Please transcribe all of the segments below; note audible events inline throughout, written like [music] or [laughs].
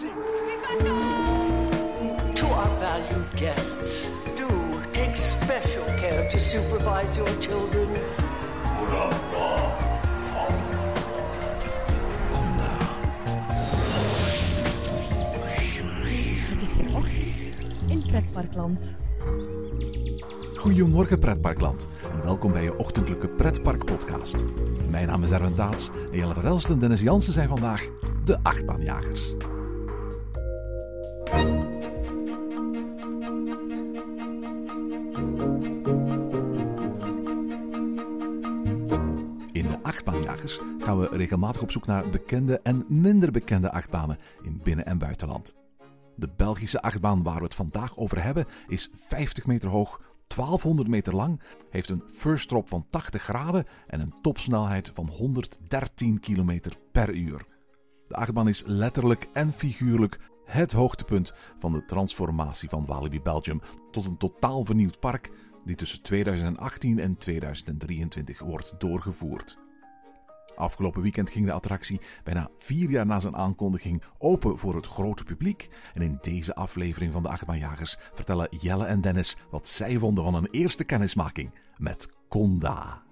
To our valued guests, do take special care to supervise your children. Het is weer ochtend in Pretparkland. Goedemorgen pretparkland en welkom bij je ochtendelijke pretpark-podcast. Mijn naam is Erwin Taats en Jelle Verhelst en Dennis Jansen zijn vandaag de achtbaanjagers. Regelmatig op zoek naar bekende en minder bekende achtbanen in binnen- en buitenland. De Belgische achtbaan waar we het vandaag over hebben is 50 meter hoog, 1200 meter lang, heeft een first drop van 80 graden en een topsnelheid van 113 km per uur. De achtbaan is letterlijk en figuurlijk het hoogtepunt van de transformatie van Walibi Belgium tot een totaal vernieuwd park die tussen 2018 en 2023 wordt doorgevoerd. Afgelopen weekend ging de attractie bijna vier jaar na zijn aankondiging open voor het grote publiek. En in deze aflevering van de Achtbaanjagers vertellen Jelle en Dennis wat zij vonden van een eerste kennismaking met Conda.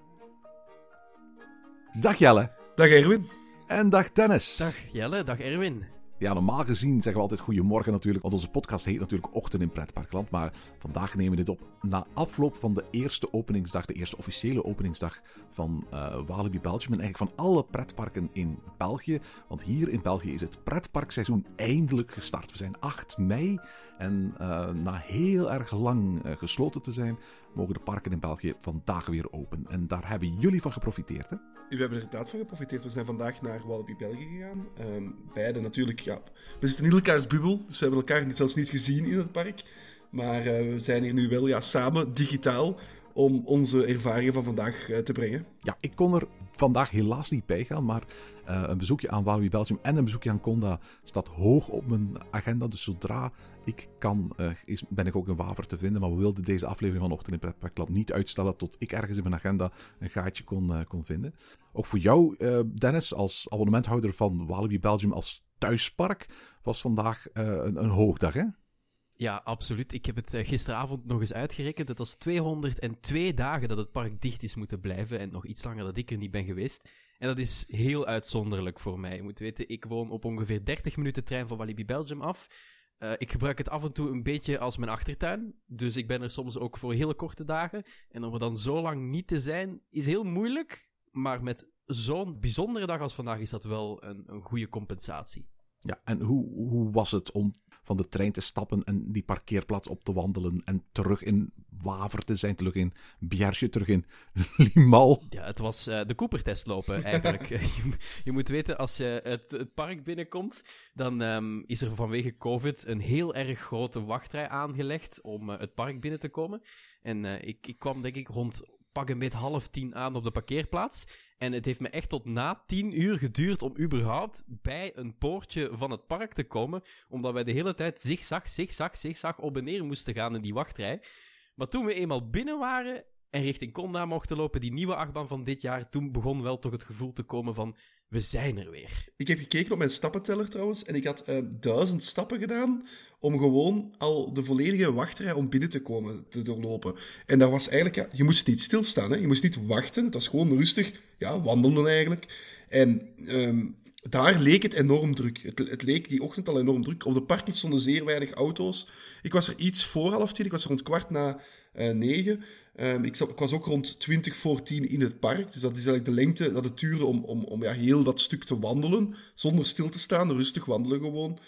Dag Jelle. Dag Erwin. En dag Dennis. Dag Jelle, dag Erwin. Ja, normaal gezien zeggen we altijd goedemorgen natuurlijk, want onze podcast heet natuurlijk Ochtend in Pretparkland. Maar vandaag nemen we dit op na afloop van de eerste openingsdag, de eerste officiële openingsdag van uh, Walibi Belgium. En eigenlijk van alle pretparken in België. Want hier in België is het pretparkseizoen eindelijk gestart. We zijn 8 mei en uh, na heel erg lang uh, gesloten te zijn, mogen de parken in België vandaag weer open. En daar hebben jullie van geprofiteerd, hè? We hebben er inderdaad van geprofiteerd. We zijn vandaag naar Walibi België gegaan. Um, beide natuurlijk, ja. We zitten in elkaars bubbel, dus we hebben elkaar zelfs niet gezien in het park. Maar uh, we zijn hier nu wel ja, samen, digitaal, om onze ervaringen van vandaag uh, te brengen. Ja, ik kon er vandaag helaas niet bij gaan, maar uh, een bezoekje aan Walibi Belgium en een bezoekje aan Conda staat hoog op mijn agenda. Dus zodra ik kan, uh, is, ben ik ook in Waver te vinden. Maar we wilden deze aflevering vanochtend in Pretparkland niet uitstellen tot ik ergens in mijn agenda een gaatje kon, kon vinden. Ook voor jou, Dennis, als abonnementhouder van Walibi Belgium als thuispark, was vandaag een, een hoogdag, hè? Ja, absoluut. Ik heb het gisteravond nog eens uitgerekend. Het was 202 dagen dat het park dicht is moeten blijven. En nog iets langer dat ik er niet ben geweest. En dat is heel uitzonderlijk voor mij. Je moet weten, ik woon op ongeveer 30 minuten trein van Walibi Belgium af. Uh, ik gebruik het af en toe een beetje als mijn achtertuin. Dus ik ben er soms ook voor hele korte dagen. En om er dan zo lang niet te zijn, is heel moeilijk. Maar met zo'n bijzondere dag als vandaag is dat wel een, een goede compensatie. Ja, en hoe, hoe was het om van de trein te stappen en die parkeerplaats op te wandelen en terug in Waver te zijn, terug in Biersje, terug in [laughs] Limal. Ja, het was uh, de Cooper-test lopen eigenlijk. [laughs] je, moet weten, als je het, park binnenkomt, dan um, is er vanwege COVID een heel erg grote wachtrij aangelegd om uh, het park binnen te komen. En uh, ik, ik kwam denk ik rond pak een beetje half tien aan op de parkeerplaats. En het heeft me echt tot na tien uur geduurd om überhaupt bij een poortje van het park te komen. Omdat wij de hele tijd zigzag, zigzag, zigzag op en neer moesten gaan in die wachtrij. Maar toen we eenmaal binnen waren en richting Conda mochten lopen, die nieuwe achtbaan van dit jaar, toen begon wel toch het gevoel te komen van, we zijn er weer. Ik heb gekeken op mijn stappenteller trouwens, en ik had uh, duizend stappen gedaan om gewoon al de volledige wachtrij om binnen te komen te doorlopen. En dat was eigenlijk, ja, je moest niet stilstaan, hè? je moest niet wachten, het was gewoon rustig, ja, wandelen eigenlijk. En um, daar leek het enorm druk. Het, het, leek die ochtend al enorm druk. Op de parking stonden zeer weinig auto's. Ik was er iets voor half tien, ik was er rond kwart na uh, negen. Um, ik, was ook rond 20 voor 10 in het park. Dus dat is eigenlijk de lengte dat het duurde om, om, om ja, heel dat stuk te wandelen. Zonder stil te staan, rustig wandelen gewoon.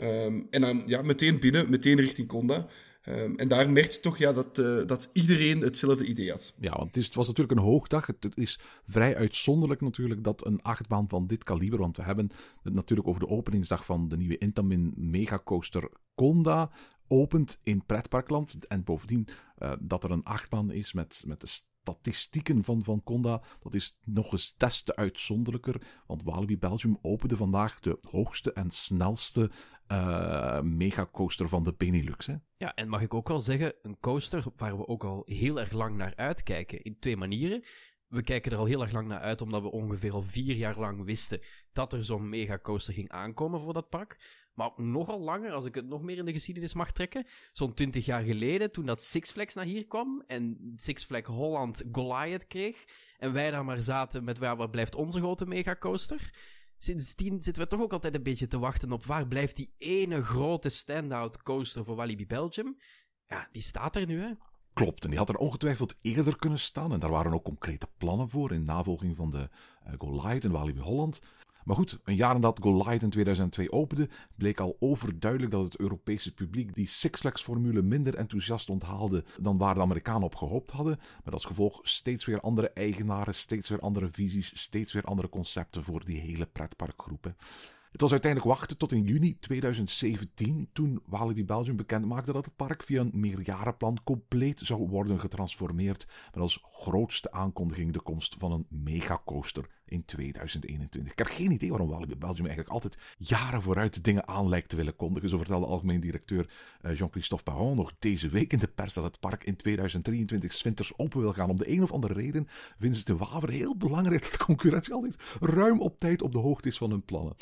Um, en dan ja, meteen binnen, meteen richting Conda. Um, en daar merk je toch ja, dat, uh, dat iedereen hetzelfde idee had. Ja, want het, is, het, was natuurlijk een hoogdag. Het, het, is vrij uitzonderlijk natuurlijk dat een achtbaan van dit kaliber, want we hebben het natuurlijk over de openingsdag van de nieuwe Intamin Megacoaster Conda, opent in pretparkland. En bovendien uh, dat er een achtbaan is met, met de statistieken van, van Conda, dat is nog eens des te uitzonderlijker. Want Walibi Belgium opende vandaag de hoogste en snelste uh, megacoaster van de Benelux. Hè? Ja, en mag ik ook wel zeggen, een coaster waar we ook al heel erg lang naar uitkijken. In twee manieren. We kijken er al heel erg lang naar uit, omdat we ongeveer al vier jaar lang wisten dat er zo'n megacoaster ging aankomen voor dat park. Maar nogal langer, als ik het nog meer in de geschiedenis mag trekken. Zo'n 20 jaar geleden, toen dat Six Flags naar hier kwam en Six Flags Holland Goliath kreeg. En wij daar maar zaten met waar, blijft onze grote megacoaster. Sindsdien zitten we toch ook altijd een beetje te wachten op waar blijft die ene grote standout coaster voor Walibi Belgium. Ja, die staat er nu, hè. Klopt, en die had er ongetwijfeld eerder kunnen staan. En daar waren ook concrete plannen voor in navolging van de uh, Goliath in Walibi Holland. Maar goed, een jaar nadat Goliath in 2002 opende, bleek al overduidelijk dat het Europese publiek die Six Flags formule minder enthousiast onthaalde dan waar de Amerikanen op gehoopt hadden. Met als gevolg steeds weer andere eigenaren, steeds weer andere visies, steeds weer andere concepten voor die hele pretparkgroepen. Het was uiteindelijk wachten tot in juni 2017, toen Walibi Belgium bekend maakte dat het park via een meerjarenplan compleet zou worden getransformeerd, met als grootste aankondiging de komst van een megacoaster in 2021. Ik heb geen idee waarom Walibi Belgium eigenlijk altijd jaren vooruit dingen aan lijkt te willen kondigen. Zo vertelde algemeen directeur eh, Jean-Christophe Parent nog deze week in de pers dat het park in 2023 winters open wil gaan. Om de een of andere reden vinden ze de Waver heel belangrijk dat de concurrentie altijd ruim op tijd op de hoogte is van hun plannen.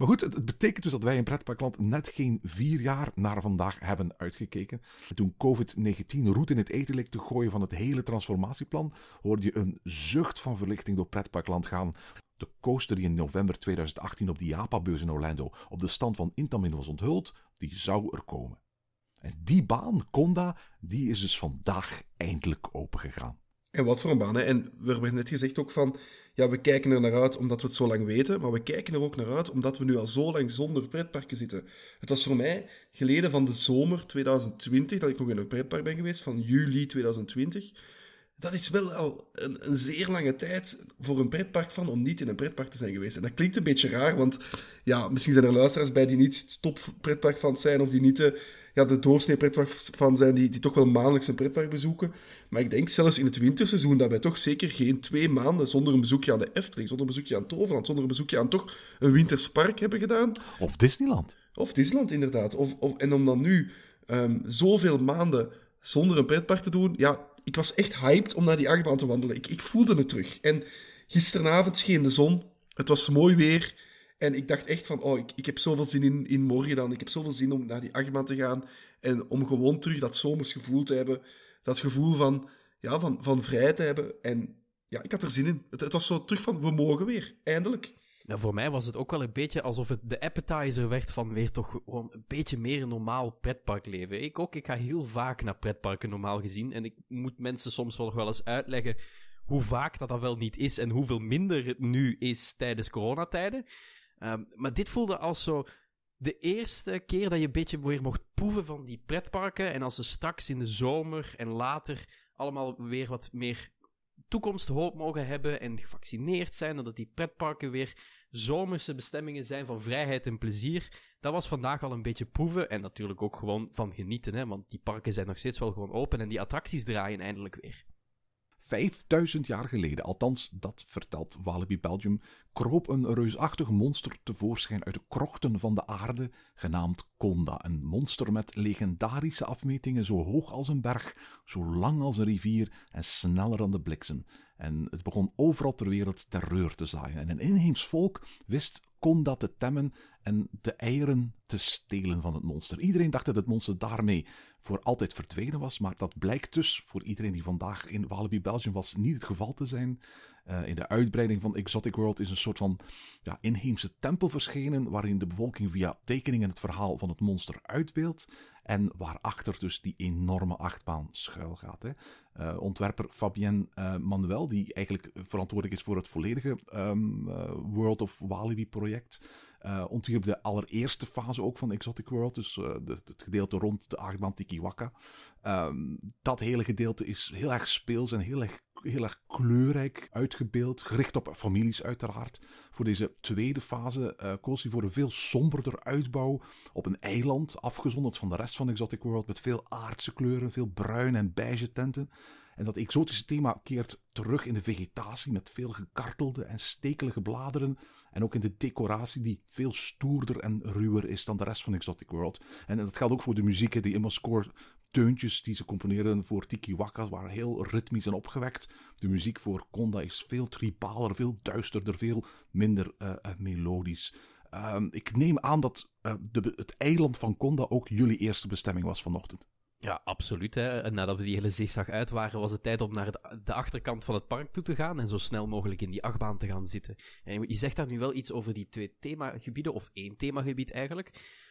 Maar goed, het, betekent dus dat wij in pretparkland net geen vier jaar naar vandaag hebben uitgekeken. Toen COVID-19 roet in het eten te gooien van het hele transformatieplan, hoorde je een zucht van verlichting door pretparkland gaan. De coaster die in november 2018 op de Japa-beurs in Orlando op de stand van Intamin was onthuld, die zou er komen. En die baan, Conda, die is dus vandaag eindelijk opengegaan. En wat voor een baan, hè? En we hebben net gezegd ook van, ja, we kijken er naar uit omdat we het zo lang weten, maar we kijken er ook naar uit omdat we nu al zo lang zonder pretparken zitten. Het was voor mij geleden van de zomer 2020 dat ik nog in een pretpark ben geweest, van juli 2020. Dat is wel al een, een zeer lange tijd voor een pretpark van om niet in een pretpark te zijn geweest. En dat klinkt een beetje raar, want ja, misschien zijn er luisteraars bij die niet top pretpark van zijn of die niet de ja, de doorsnee pretparkfan zijn die, die toch wel maandelijks een pretpark bezoeken. Maar ik denk zelfs in het winterseizoen dat wij toch zeker geen twee maanden zonder een bezoekje aan de Efteling, zonder een bezoekje aan Toverland, zonder een bezoekje aan toch een winterspark hebben gedaan. Of Disneyland. Of Disneyland, inderdaad. Of, of, en om dan nu um, zoveel maanden zonder een pretpark te doen, ja, ik was echt hyped om naar die achtbaan te wandelen. Ik, ik voelde het terug. En gisteravond scheen de zon. Het was mooi weer. En ik dacht echt van, oh, ik, ik heb zoveel zin in, in morgen dan. Ik heb zoveel zin om naar die achtbaan te gaan. En om gewoon terug dat zomers gevoel te hebben. Dat gevoel van, ja, van, van vrijheid te hebben. En ja, ik had er zin in. Het, het was zo terug van, we mogen weer. Eindelijk. Ja, voor mij was het ook wel een beetje alsof het de appetizer werd van weer toch gewoon een beetje meer normaal pretparkleven. Ik ook, ik ga heel vaak naar pretparken normaal gezien. En ik moet mensen soms wel nog wel eens uitleggen hoe vaak dat dat wel niet is en hoeveel minder het nu is tijdens coronatijden. Um, maar dit voelde als zo de eerste keer dat je een beetje weer mocht proeven van die pretparken. En als ze straks in de zomer en later allemaal weer wat meer toekomsthoop mogen hebben en gevaccineerd zijn, en dat die pretparken weer zomerse bestemmingen zijn van vrijheid en plezier. Dat was vandaag al een beetje proeven en natuurlijk ook gewoon van genieten, hè, want die parken zijn nog steeds wel gewoon open en die attracties draaien eindelijk weer. 5000 jaar geleden, althans dat vertelt Walibi Belgium, kroop een reusachtig monster tevoorschijn uit de krochten van de aarde, genaamd Konda. Een monster met legendarische afmetingen zo hoog als een berg, zo lang als een rivier en sneller dan de bliksem. En het begon overal ter wereld terreur te zaaien. En een inheems volk wist Konda te temmen en de eieren te stelen van het monster. Iedereen dacht dat het monster daarmee voor altijd verdwenen was, maar dat blijkt dus voor iedereen die vandaag in Walibi Belgium was niet het geval te zijn. Uh, in de uitbreiding van Exotic World is een soort van ja, inheemse tempel verschenen, waarin de bevolking via tekeningen het verhaal van het monster uitbeeldt. En waarachter dus die enorme achtbaan schuil gaat. Hè. Uh, ontwerper Fabien uh, Manuel, die eigenlijk verantwoordelijk is voor het volledige um, World of Walibi project. Uh, ontwierp de allereerste fase ook van Exotic World, dus de, het gedeelte rond de achtbaan Tikiwaka. Um, dat hele gedeelte is heel erg speels en heel erg, heel erg kleurrijk uitgebeeld, gericht op families uiteraard. Voor deze tweede fase uh, koos hij voor een veel somberder uitbouw op een eiland, afgezonderd van de rest van Exotic World, met veel aardse kleuren, veel bruin en beige tenten. En dat exotische thema keert terug in de vegetatie met veel gekartelde en stekelige bladeren. En ook in de decoratie die veel stoerder en ruwer is dan de rest van Exotic World. En dat geldt ook voor de muziek. Die Immerscore teuntjes die ze componeerden voor Tiki Waka waren heel ritmisch en opgewekt. De muziek voor Konda is veel tribaler, veel duisterder, veel minder uh, melodisch. Ehm, ik neem aan dat uh, de, het eiland van Conda ook jullie eerste bestemming was vanochtend. Ja, absoluut. Hè. Nadat we die hele zigzag uit waren, was het tijd om naar de achterkant van het park toe te gaan en zo snel mogelijk in die achtbaan te gaan zitten. En je zegt daar nu wel iets over die twee themagebieden, of één themagebied eigenlijk.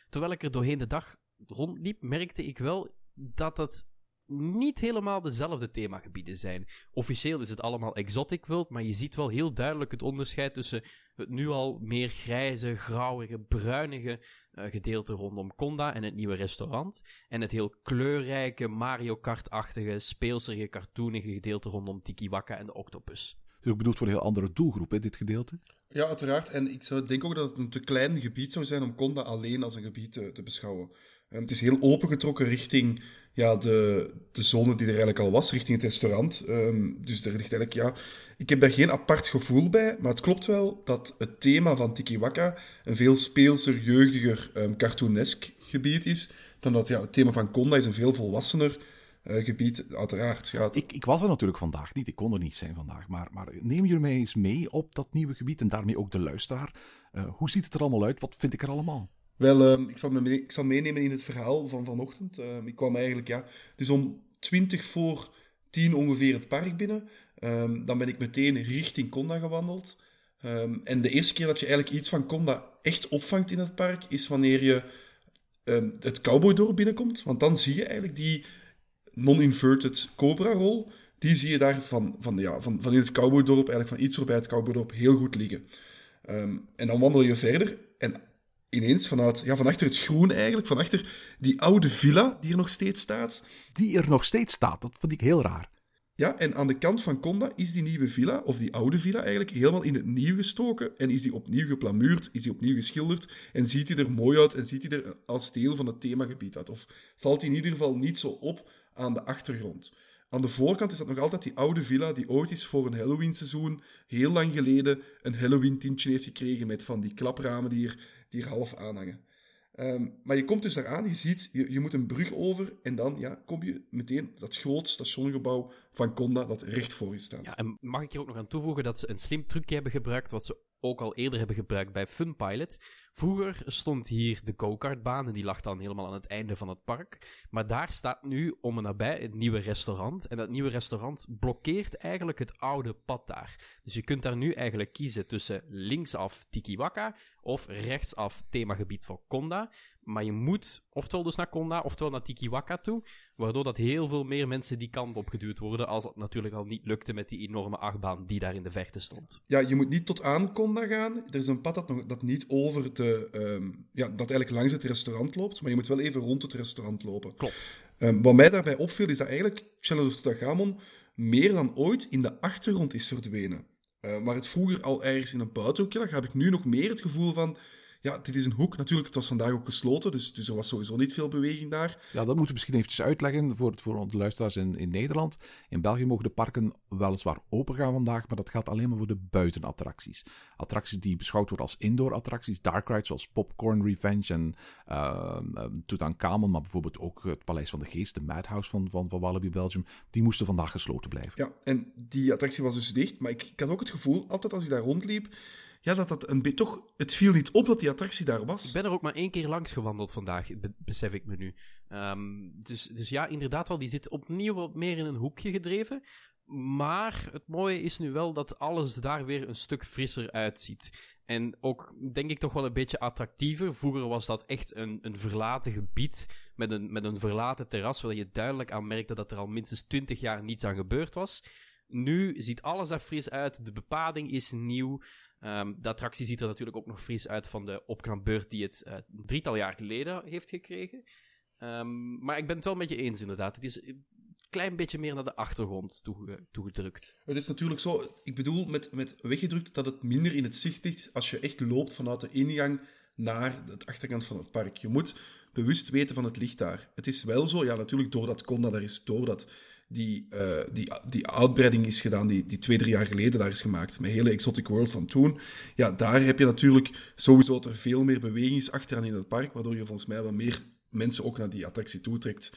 Terwijl ik er doorheen de dag rondliep, merkte ik wel dat het niet helemaal dezelfde themagebieden zijn. Officieel is het allemaal Exotic World, maar je ziet wel heel duidelijk het onderscheid tussen het nu al meer grijze, grauwige, bruinige uh, gedeelte rondom Conda en het nieuwe restaurant, en het heel kleurrijke, Mario Kart-achtige, speelserige, cartoonige gedeelte rondom Tikiwaka en de Octopus. Dus ook bedoeld voor een heel andere doelgroep, hè, dit gedeelte? Ja, uiteraard. En ik zou denk ook dat het een te klein gebied zou zijn om Conda alleen als een gebied te, te beschouwen. Um, het is heel opengetrokken richting ja, de, de zone die er eigenlijk al was, richting het restaurant. Um, dus er ligt eigenlijk, ja... Ik heb daar geen apart gevoel bij, maar het klopt wel dat het thema van Tikiwaka een veel speelser, jeugdiger, um, cartoonesk gebied is, dan dat ja, het thema van Conda is een veel volwassener uh, gebied, uiteraard. Ja, ik, ik was er natuurlijk vandaag niet, ik kon er niet zijn vandaag, maar, maar neem jullie mij eens mee op dat nieuwe gebied en daarmee ook de luisteraar. Uh, hoe ziet het er allemaal uit? Wat vind ik er allemaal? Wel, uh, ik, zal me, ik zal meenemen in het verhaal van vanochtend. Uh, ik kwam eigenlijk, ja, dus om 20 voor 10 ongeveer het park binnen. Um, dan ben ik meteen richting Conda gewandeld. En de eerste keer dat je eigenlijk iets van Conda echt opvangt in het park, is wanneer je het cowboydorp binnenkomt. Want dan zie je eigenlijk die non-inverted cobra-rol. Die zie je daar van, van, ja, van, van in het cowboydorp, eigenlijk van iets voorbij het cowboydorp, heel goed liggen. en dan wandel je verder. En ineens vanuit, ja, van achter het groen eigenlijk, van achter die oude villa die er nog steeds staat. Die er nog steeds staat, dat vond ik heel raar. Ja, en aan de kant van Conda is die nieuwe villa, of die oude villa eigenlijk, helemaal in het nieuw gestoken. En is die opnieuw geplamuurd, is die opnieuw geschilderd. En ziet hij er mooi uit en ziet hij er als deel van het themagebied uit. Of valt hij in ieder geval niet zo op aan de achtergrond. Aan de voorkant is dat nog altijd die oude villa die ooit eens voor een Halloween-seizoen, heel lang geleden, een Halloween-tintje heeft gekregen met van die klapramen die er die er half aanhangen. Um, maar je komt dus daaraan, je ziet, je, moet een brug over en dan ja, kom je meteen dat groot stationgebouw van Conda dat recht voor je staat. Ja, en mag ik hier ook nog aan toevoegen dat ze een slim trucje hebben gebruikt, wat ze ook al eerder hebben gebruikt bij Funpilot. Vroeger stond hier de go-kartbaan en die lag dan helemaal aan het einde van het park. Maar daar staat nu om en nabij een nieuwe restaurant. En dat nieuwe restaurant blokkeert eigenlijk het oude pad daar. Dus je kunt daar nu eigenlijk kiezen tussen linksaf Tikiwaka of rechtsaf themagebied van Konda. Maar je moet oftewel dus naar Konda, oftewel naar Tikiwaka toe. Waardoor dat heel veel meer mensen die kant op geduwd worden. Als het natuurlijk al niet lukte met die enorme achtbaan die daar in de verte stond. Ja, je moet niet tot aan Konda gaan. Er is een pad dat, nog, dat niet over de... Um, ja, dat eigenlijk langs het restaurant loopt. Maar je moet wel even rond het restaurant lopen. Klopt. Um, wat mij daarbij opviel, is dat eigenlijk Channel of Tutankhamon meer dan ooit in de achtergrond is verdwenen. Uh, maar het vroeger al ergens in een buitenhoekje lag, heb ik nu nog meer het gevoel van ja, dit is een hoek. Natuurlijk, het was vandaag ook gesloten, dus, dus er was sowieso niet veel beweging daar. Ja, dat moeten we misschien eventjes uitleggen voor, voor de luisteraars in, in Nederland. In België mogen de parken weliswaar open gaan vandaag, maar dat geldt alleen maar voor de buitenattracties. Attracties die beschouwd worden als indoor-attracties, dark rides zoals Popcorn Revenge en uh, uh, Tutankhamon, maar bijvoorbeeld ook het Paleis van de Geest, de Madhouse van, van, van Walibi Belgium, die moesten vandaag gesloten blijven. Ja, en die attractie was dus dicht, maar ik, ik had ook het gevoel, altijd als ik daar rondliep, ja, dat dat een beetje toch... Het viel niet op dat die attractie daar was. Ik ben er ook maar één keer langs gewandeld vandaag, besef ik me nu. Um, dus, dus ja, inderdaad wel, die zit opnieuw wat meer in een hoekje gedreven. Maar het mooie is nu wel dat alles daar weer een stuk frisser uitziet. En ook, denk ik, toch wel een beetje attractiever. Vroeger was dat echt een, een verlaten gebied met een, met een verlaten terras, waar je duidelijk aan merkte dat er al minstens 20 jaar niets aan gebeurd was. Nu ziet alles er fris uit, de bepading is nieuw. Um, de attractie ziet er natuurlijk ook nog fris uit van de opknapbeurt die het een drietal jaar geleden heeft gekregen. Um, maar ik ben het wel met je eens inderdaad. Het is een klein beetje meer naar de achtergrond toege toegedrukt. Het is natuurlijk zo, ik bedoel met, met weggedrukt dat het minder in het zicht ligt als je echt loopt vanuit de ingang naar de achterkant van het park. Je moet bewust weten van het licht daar. Het is wel zo, ja natuurlijk doordat Conda daar is, doordat die, uh, die, die uitbreiding is gedaan, die, die twee, drie jaar geleden daar is gemaakt, met hele Exotic World van toen. Ja, daar heb je natuurlijk sowieso dat er veel meer beweging is achteraan in het park, waardoor je volgens mij dan meer mensen ook naar die attractie toetrekt.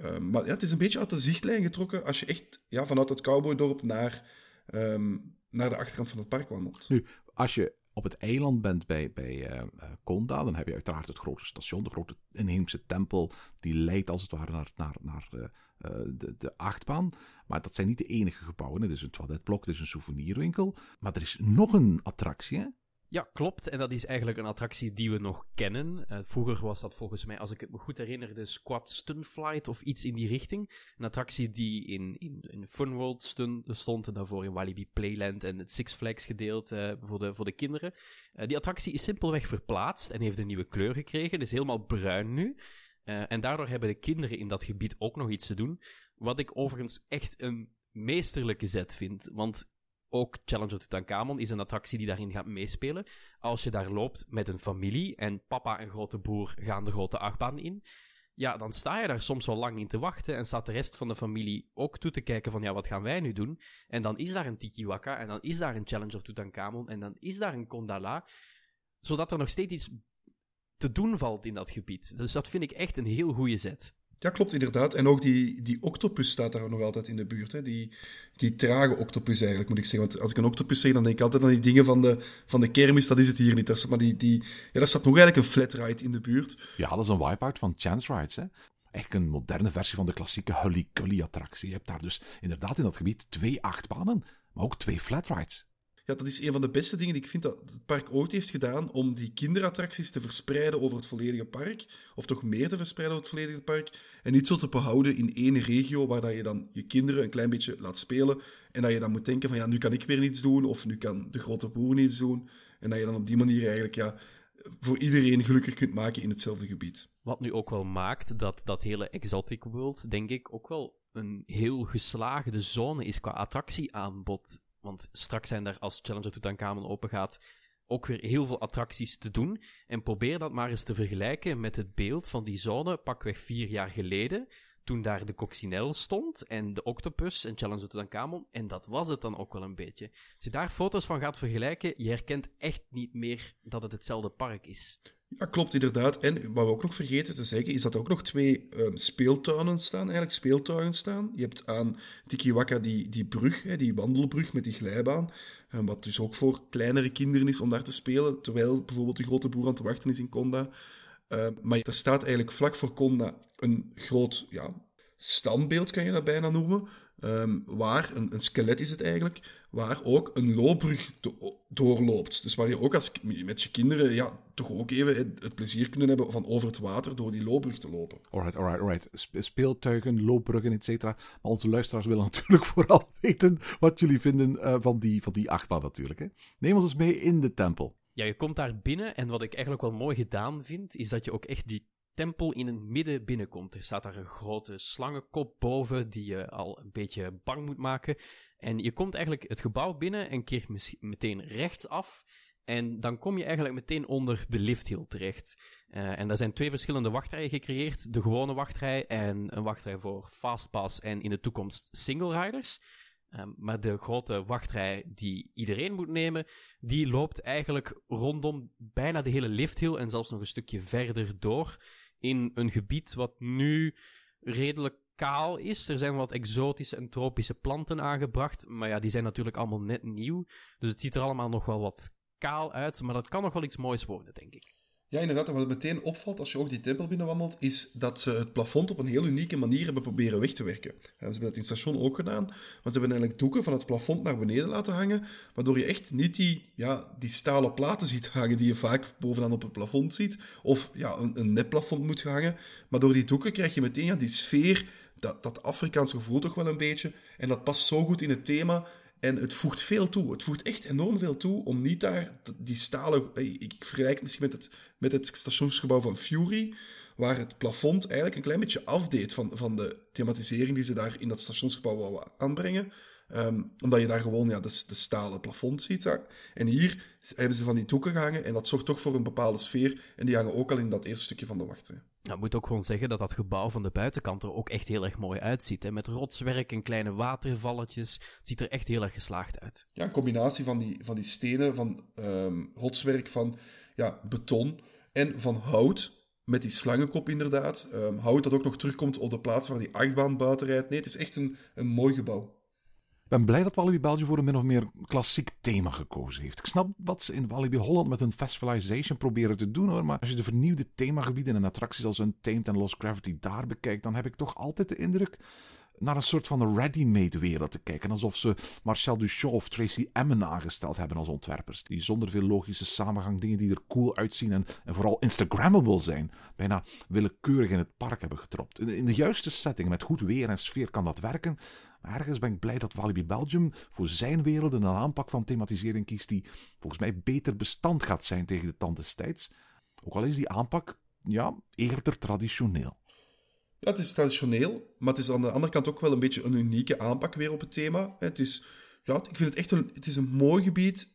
Uh, maar ja, het is een beetje uit de zichtlijn getrokken als je echt ja, vanuit het cowboydorp naar, um, naar de achterkant van het park wandelt. Nu, als je op het eiland bent bij, bij uh, Konda, dan heb je uiteraard het grote station, de grote inheemse tempel, die leidt als het ware naar, naar, naar de, de, de achtbaan. Maar dat zijn niet de enige gebouwen. Het is een toiletblok, het is een souvenirwinkel. Maar er is nog een attractie? Ja, klopt. En dat is eigenlijk een attractie die we nog kennen. Uh, vroeger was dat volgens mij, als ik het me goed herinner, de Squad Stunflight of iets in die richting. Een attractie die in, in, in Funworld stond en daarvoor in Walibi Playland en het Six Flags gedeelte uh, voor, de, voor de kinderen. Die attractie is simpelweg verplaatst en heeft een nieuwe kleur gekregen. Het is helemaal bruin nu. En daardoor hebben de kinderen in dat gebied ook nog iets te doen. Wat ik overigens echt een meesterlijke zet vind. Want ook Challenger Tutankhamon is een attractie die daarin gaat meespelen. Als je daar loopt met een familie en papa en grote broer gaan de grote achtbaan in, ja, dan sta je daar soms wel lang in te wachten en staat de rest van de familie ook toe te kijken van, ja, wat gaan wij nu doen? En dan is daar een Tiki Waka en dan is daar een Challenge of Tutankhamon en dan is daar een Kondala, zodat er nog steeds iets te doen valt in dat gebied. Dus dat vind ik echt een heel goede zet. Ja, klopt, inderdaad. En ook die, die octopus staat daar nog altijd in de buurt. Hè? Die, die trage octopus eigenlijk, moet ik zeggen. Want als ik een octopus zeg, dan denk ik altijd aan die dingen van de, van de kermis. Dat is het hier niet. Dat maar die, die, ja, daar staat nog eigenlijk een flat ride in de buurt. Ja, dat is een wipeout van Chance Rides, hè. Eigenlijk een moderne versie van de klassieke Hully Gully attractie. Je hebt daar dus inderdaad in dat gebied twee achtbanen, maar ook twee flat rides ja, dat is een van de beste dingen die ik vind dat het park ooit heeft gedaan om die kinderattracties te verspreiden over het volledige park. Of toch meer te verspreiden over het volledige park. En niet zo te behouden in één regio waar dat je dan je kinderen een klein beetje laat spelen. En dat je dan moet denken van ja, nu kan ik weer niets doen. Of nu kan de grote broer niets doen. En dat je dan op die manier eigenlijk ja, voor iedereen gelukkig kunt maken in hetzelfde gebied. Wat nu ook wel maakt dat dat hele Exotic World, denk ik, ook wel een heel geslaagde zone is qua attractieaanbod. Want straks zijn er, als Challenger Tutankhamon open gaat, ook weer heel veel attracties te doen. En probeer dat maar eens te vergelijken met het beeld van die zone pakweg vier jaar geleden. Toen daar de Coccinelle stond en de Octopus en Challenger Tutankhamon. En dat was het dan ook wel een beetje. Als je daar foto's van gaat vergelijken, je herkent echt niet meer dat het hetzelfde park is. Ja, klopt inderdaad. En wat we ook nog vergeten te zeggen, is dat er ook nog twee um, speeltuinen staan, eigenlijk speeltuinen staan. Je hebt aan Tikiwaka die, die brug, hè, die wandelbrug met die glijbaan, um, wat dus ook voor kleinere kinderen is om daar te spelen, terwijl bijvoorbeeld de grote boer aan te wachten is in Konda. Uh, maar er staat eigenlijk vlak voor Konda een groot ja, standbeeld, kan je dat bijna noemen, waar, een, een, skelet is het eigenlijk, waar ook een loopbrug doorloopt. Dus waar je ook als, met je kinderen ja, toch ook even het, plezier kunnen hebben van over het water door die loopbrug te lopen. Alright, alright, alright. Speeltuigen, loopbruggen, et cetera. Maar onze luisteraars willen [laughs] natuurlijk vooral weten wat jullie vinden uh, van, die, van die achtbaan natuurlijk. Hè. Neem ons eens mee in de tempel. Ja, je komt daar binnen en wat ik eigenlijk wel mooi gedaan vind, is dat je ook echt die tempel in het midden binnenkomt. Er staat daar een grote slangenkop boven die je al een beetje bang moet maken. En je komt eigenlijk het gebouw binnen en keert meteen rechtsaf. En dan kom je eigenlijk meteen onder de lifthill terecht. Uh, en daar zijn twee verschillende wachtrijen gecreëerd. De gewone wachtrij en een wachtrij voor fastpass en in de toekomst single riders. Um, maar de grote wachtrij die iedereen moet nemen, die loopt eigenlijk rondom bijna de hele lifthill en zelfs nog een stukje verder door in een gebied wat nu redelijk kaal is. Er zijn wat exotische en tropische planten aangebracht, maar ja, die zijn natuurlijk allemaal net nieuw. Dus het ziet er allemaal nog wel wat kaal uit, maar dat kan nog wel iets moois worden, denk ik. Ja, inderdaad. En wat meteen opvalt als je ook die tempel binnenwandelt, is dat ze het plafond op een heel unieke manier hebben proberen weg te werken. ze hebben dat in het station ook gedaan, want ze hebben eigenlijk doeken van het plafond naar beneden laten hangen, waardoor je echt niet die, ja, die stalen platen ziet hangen die je vaak bovenaan op het plafond ziet, of ja, een, een nepplafond moet hangen. Maar door die doeken krijg je meteen ja, die sfeer, dat, dat Afrikaanse gevoel toch wel een beetje, en dat past zo goed in het thema. En het voegt veel toe. Het voegt echt enorm veel toe om niet daar die stalen. Ik vergelijk het misschien met het, met het stationsgebouw van Fury, waar het plafond eigenlijk een klein beetje afdeed van, van de thematisering die ze daar in dat stationsgebouw wouden aanbrengen. Ehm, omdat je daar gewoon ja, de, de stalen plafond ziet. En hier hebben ze van die doeken gehangen en dat zorgt toch voor een bepaalde sfeer. En die hangen ook al in dat eerste stukje van de wachtrij. Nou, ik moet ook gewoon zeggen dat dat gebouw van de buitenkant er ook echt heel erg mooi uitziet. Hè? Met rotswerk en kleine watervalletjes. Het ziet er echt heel erg geslaagd uit. Ja, een combinatie van die, van die stenen, van um, rotswerk, van ja, beton en van hout. Met die slangenkop inderdaad. Um, hout dat ook nog terugkomt op de plaats waar die achtbaan buiten rijdt. Nee, het is echt een, een mooi gebouw. Ik ben blij dat Walibi België voor een min of meer klassiek thema gekozen heeft. Ik snap wat ze in Walibi Holland met hun festivalization proberen te doen hoor, maar als je de vernieuwde themagebieden en attracties als Untamed en Lost Gravity daar bekijkt, dan heb ik toch altijd de indruk naar een soort van ready-made wereld te kijken. Alsof ze Marcel Duchamp of Tracy Emin aangesteld hebben als ontwerpers. Die zonder veel logische samenhang dingen die er cool uitzien en, vooral Instagrammable zijn, bijna willekeurig in het park hebben getropt. In de juiste setting, met goed weer en sfeer kan dat werken. Ergens ben ik blij dat Walibi Belgium voor zijn wereld een aanpak van thematisering kiest die volgens mij beter bestand gaat zijn tegen de tand des. Ook al is die aanpak, ja, eerder traditioneel. Ja, het is traditioneel, maar het is aan de andere kant ook wel een beetje een unieke aanpak weer op het thema. Het is, ja, ik vind het echt een, het is een mooi gebied.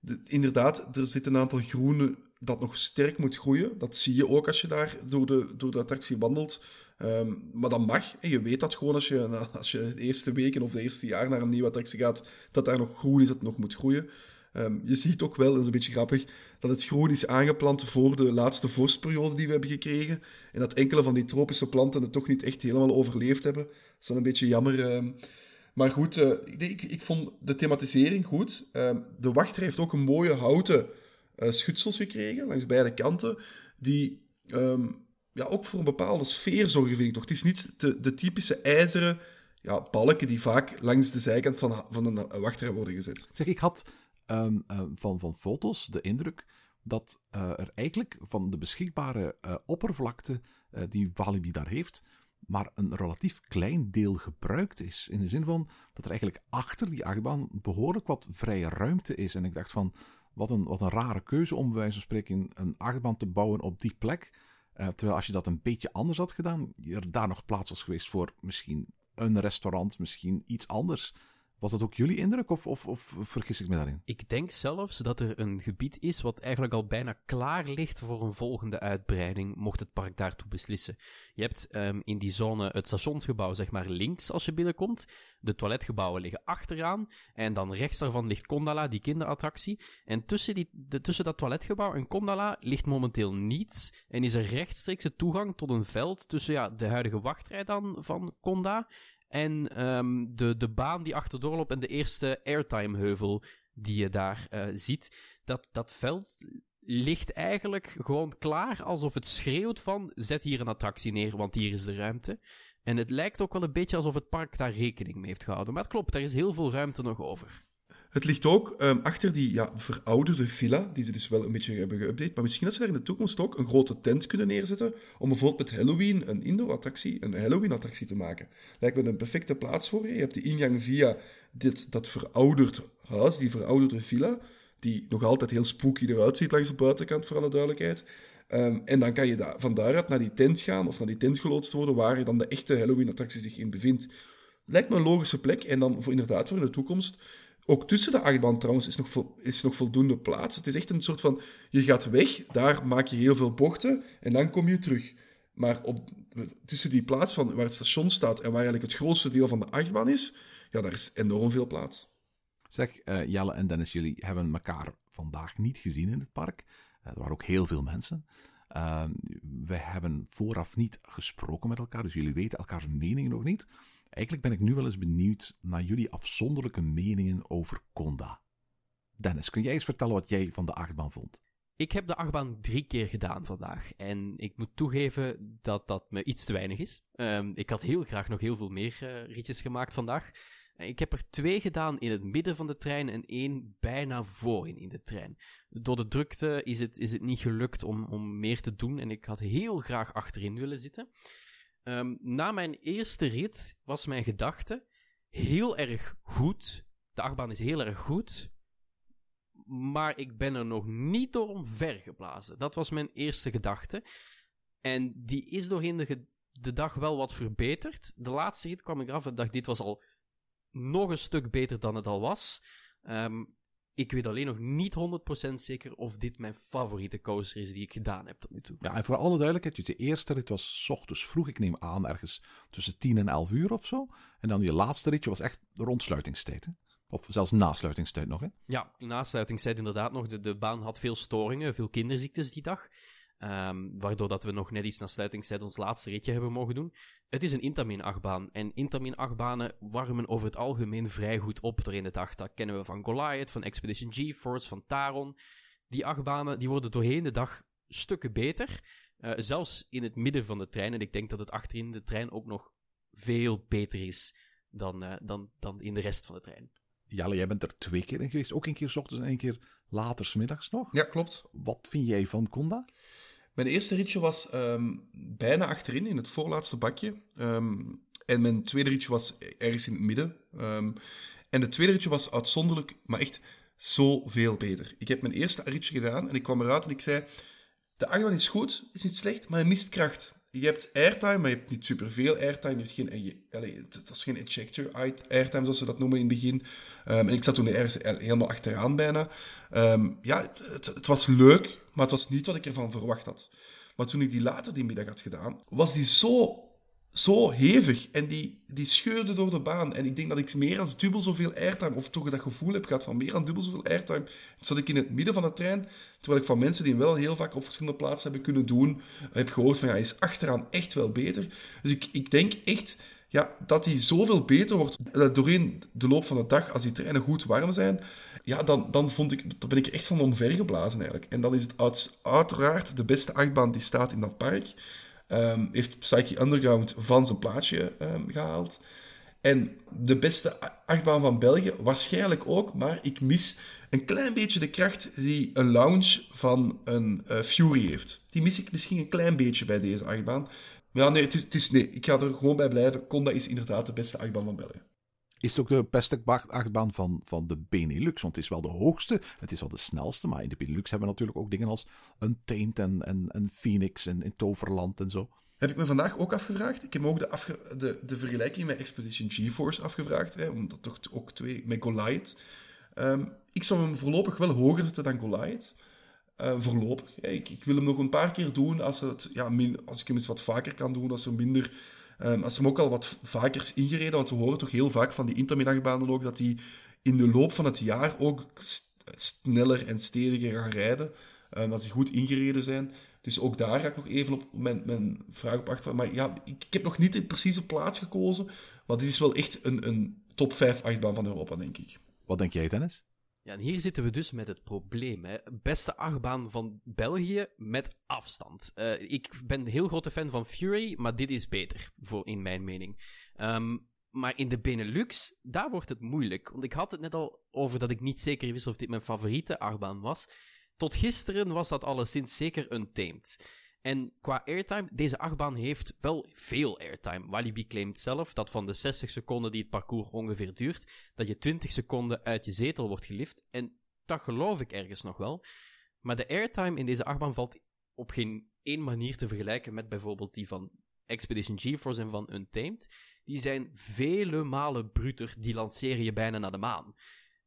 De, inderdaad, er zit een aantal groene dat nog sterk moet groeien. Dat zie je ook als je daar door de, door de attractie wandelt. Um, maar dat mag. En je weet dat gewoon als je, als je de eerste weken of de eerste jaar naar een nieuwe attractie gaat, dat daar nog groen is, dat het nog moet groeien. Um, je ziet ook wel, dat is een beetje grappig, dat het groen is aangeplant voor de laatste vorstperiode die we hebben gekregen. En dat enkele van die tropische planten het toch niet echt helemaal overleefd hebben. Dat is wel een beetje jammer. Um, maar goed, uh, ik, ik, vond de thematisering goed. de wachter heeft ook een mooie houten uh, schutsels gekregen, langs beide kanten, die ja, ook voor een bepaalde sfeer zorgen, vind ik toch. Het is niet de, typische ijzeren ja, balken die vaak langs de zijkant van, van een wachtrij worden gezet. Zeg, ik had um, uh, van, van foto's de indruk dat uh, er eigenlijk van de beschikbare uh, oppervlakte die Walibi daar heeft, maar een relatief klein deel gebruikt is. In de zin van dat er eigenlijk achter die achtbaan behoorlijk wat vrije ruimte is. En ik dacht van, wat een, wat een rare keuze om bij wijze van spreken een achtbaan te bouwen op die plek. Uh, terwijl als je dat een beetje anders had gedaan, er daar nog plaats was geweest voor misschien een restaurant, misschien iets anders. Was dat ook jullie indruk of, of, of, vergis ik me daarin? Ik denk zelfs dat er een gebied is wat eigenlijk al bijna klaar ligt voor een volgende uitbreiding, mocht het park daartoe beslissen. Je hebt um, in die zone het stationsgebouw, zeg maar links als je binnenkomt. De toiletgebouwen liggen achteraan. En dan rechts daarvan ligt Kondala, die kinderattractie. En tussen, die, de, tussen dat toiletgebouw en Kondala ligt momenteel niets. En is er rechtstreekse toegang tot een veld tussen ja, de huidige wachtrij dan van Konda en um, de, de baan die achterdoor loopt en de eerste airtime-heuvel die je daar uh, ziet. Dat, dat veld ligt eigenlijk gewoon klaar alsof het schreeuwt van zet hier een attractie neer, want hier is de ruimte. En het lijkt ook wel een beetje alsof het park daar rekening mee heeft gehouden. Maar het klopt, er is heel veel ruimte nog over. Het ligt ook um, achter die ja, verouderde villa, die ze dus wel een beetje hebben geüpdate. Maar misschien dat ze daar in de toekomst ook een grote tent kunnen neerzetten. Om bijvoorbeeld met Halloween een indoor-attractie, een Halloween-attractie te maken. Lijkt me een perfecte plaats voor je. Je hebt de ingang via dit, dat verouderd huis, die verouderde villa. Die nog altijd heel spooky eruit ziet langs de buitenkant, voor alle duidelijkheid. Um, en dan kan je da van daaruit naar die tent gaan, of naar die tent geloodst worden, waar je dan de echte Halloween-attractie zich in bevindt. Lijkt me een logische plek. En dan voor, inderdaad voor in de toekomst ook tussen de achtbaan trouwens is nog, is nog voldoende plaats. Het is echt een soort van, je gaat weg, daar maak je heel veel bochten en dan kom je terug. Maar op, tussen die plaats van waar het station staat en waar eigenlijk het grootste deel van de achtbaan is, ja, daar is enorm veel plaats. Zeg, uh, Jelle en Dennis, jullie hebben elkaar vandaag niet gezien in het park. Uh, er waren ook heel veel mensen. Uh, wij hebben vooraf niet gesproken met elkaar, dus jullie weten elkaars mening nog niet. Eigenlijk ben ik nu wel eens benieuwd naar jullie afzonderlijke meningen over Conda. Dennis, kun jij eens vertellen wat jij van de achtbaan vond? Ik heb de achtbaan drie keer gedaan vandaag. En ik moet toegeven dat dat me iets te weinig is. Um, ik had heel graag nog heel veel meer uh, ritjes gemaakt vandaag. Ik heb er twee gedaan in het midden van de trein en één bijna voorin in de trein. Door de drukte is het, is het niet gelukt om, om meer te doen en ik had heel graag achterin willen zitten. Um, na mijn eerste rit was mijn gedachte heel erg goed. De achtbaan is heel erg goed. Maar ik ben er nog niet door omvergeblazen. Dat was mijn eerste gedachte. En die is doorheen de, dag wel wat verbeterd. De laatste rit kwam ik eraf en dacht, dit was al nog een stuk beter dan het al was. Um, ik weet alleen nog niet 100% zeker of dit mijn favoriete coaster is die ik gedaan heb tot nu toe. Ja, en voor alle duidelijkheid, de eerste rit was s ochtends vroeg, ik neem aan, ergens tussen 10 en 11 uur of zo. En dan die laatste ritje was echt rondsluitingstijd. Hè? Of zelfs nasluitingstijd nog, hè? Ja, nasluitingstijd inderdaad nog. De, de baan had veel storingen, veel kinderziektes die dag. Ehm, waardoor dat we nog net iets na sluitingstijd ons laatste ritje hebben mogen doen. Het is een Intamin-achtbaan. En Intamin-achtbanen warmen over het algemeen vrij goed op doorheen de dag. Dat kennen we van Goliath, van Expedition GeForce, van Taron. Die achtbanen die worden doorheen de dag stukken beter. Uh, zelfs in het midden van de trein. En ik denk dat het achterin de trein ook nog veel beter is dan, uh, dan, dan in de rest van de trein. Jalle, jij bent er twee keer in geweest. Ook een keer s ochtends en een keer later smiddags nog. Ja, klopt. Wat vind jij van Conda? Mijn eerste ritje was um, bijna achterin, in het voorlaatste bakje. Um, en mijn tweede ritje was ergens in het midden. Um, en het tweede ritje was uitzonderlijk, maar echt zoveel beter. Ik heb mijn eerste ritje gedaan en ik kwam eruit en ik zei... De achtbaan is goed, is niet slecht, maar hij mist kracht. Je hebt airtime, maar je hebt niet superveel airtime. Je hebt geen, allez, het was geen ejector airtime, zoals ze dat noemen in het begin. Um, en ik zat toen ergens helemaal achteraan bijna. Um, ja, het, het, was leuk, maar het was niet wat ik ervan verwacht had. Maar toen ik die later die middag had gedaan, was die zo zo hevig en die, die scheurde door de baan. En ik denk dat ik meer dan dubbel zoveel airtime, of toch dat gevoel heb gehad van meer dan dubbel zoveel airtime, zat ik in het midden van de trein, terwijl ik van mensen die hem wel heel vaak op verschillende plaatsen hebben kunnen doen, heb gehoord van ja, hij is achteraan echt wel beter. Dus ik, ik denk echt ja, dat hij zoveel beter wordt doorheen de loop van de dag, als die treinen goed warm zijn, ja, dan, dan, vond ik, dan ben ik echt van omvergeblazen eigenlijk. En dan is het uiteraard de beste achtbaan die staat in dat park. Um, heeft Psyche Underground van zijn plaatsje um, gehaald. En de beste achtbaan van België, waarschijnlijk ook, maar ik mis een klein beetje de kracht die een lounge van een uh, Fury heeft. Die mis ik misschien een klein beetje bij deze achtbaan. Maar ja, nee, het is, het is, nee, ik ga er gewoon bij blijven. Conda is inderdaad de beste achtbaan van België. Is het ook de beste achtbaan van, van de Benelux? Want het is wel de hoogste, het is wel de snelste. Maar in de Benelux hebben we natuurlijk ook dingen als een Taint en, en, en Phoenix en in Toverland en zo. Heb ik me vandaag ook afgevraagd. Ik heb me ook de, de, de vergelijking met Expedition GeForce afgevraagd. Hè, omdat toch ook twee met Goliath. Um, ik zou hem voorlopig wel hoger zetten dan Goliath. Uh, voorlopig. Ik, ik, wil hem nog een paar keer doen als, het, ja, als ik hem eens wat vaker kan doen. Als er minder Um, als hem ook al wat vaker is ingereden, want we horen toch heel vaak van die intermiddagbanen ook, dat die in de loop van het jaar ook sneller en stediger gaan rijden, um, als die goed ingereden zijn. Dus ook daar ga ik nog even op mijn, mijn vraag op achter. Maar ja, ik, ik, heb nog niet de precieze plaats gekozen, want dit is wel echt een, een top 5 achtbaan van Europa, denk ik. Wat denk jij, Dennis? Ja, en hier zitten we dus met het probleem. Hè. Beste achtbaan van België met afstand. Uh, ik ben een heel grote fan van Fury, maar dit is beter, voor, in mijn mening. Um, maar in de Benelux, daar wordt het moeilijk. Want ik had het net al over dat ik niet zeker wist of dit mijn favoriete achtbaan was. Tot gisteren was dat alleszins zeker een Tamed. En qua airtime, deze achtbaan heeft wel veel airtime. Walibi claimt zelf dat van de 60 seconden die het parcours ongeveer duurt, dat je 20 seconden uit je zetel wordt gelift. En dat geloof ik ergens nog wel. Maar de airtime in deze achtbaan valt op geen één manier te vergelijken met bijvoorbeeld die van Expedition GeForce en van Untamed. Die zijn vele malen bruter, die lanceren je bijna naar de maan.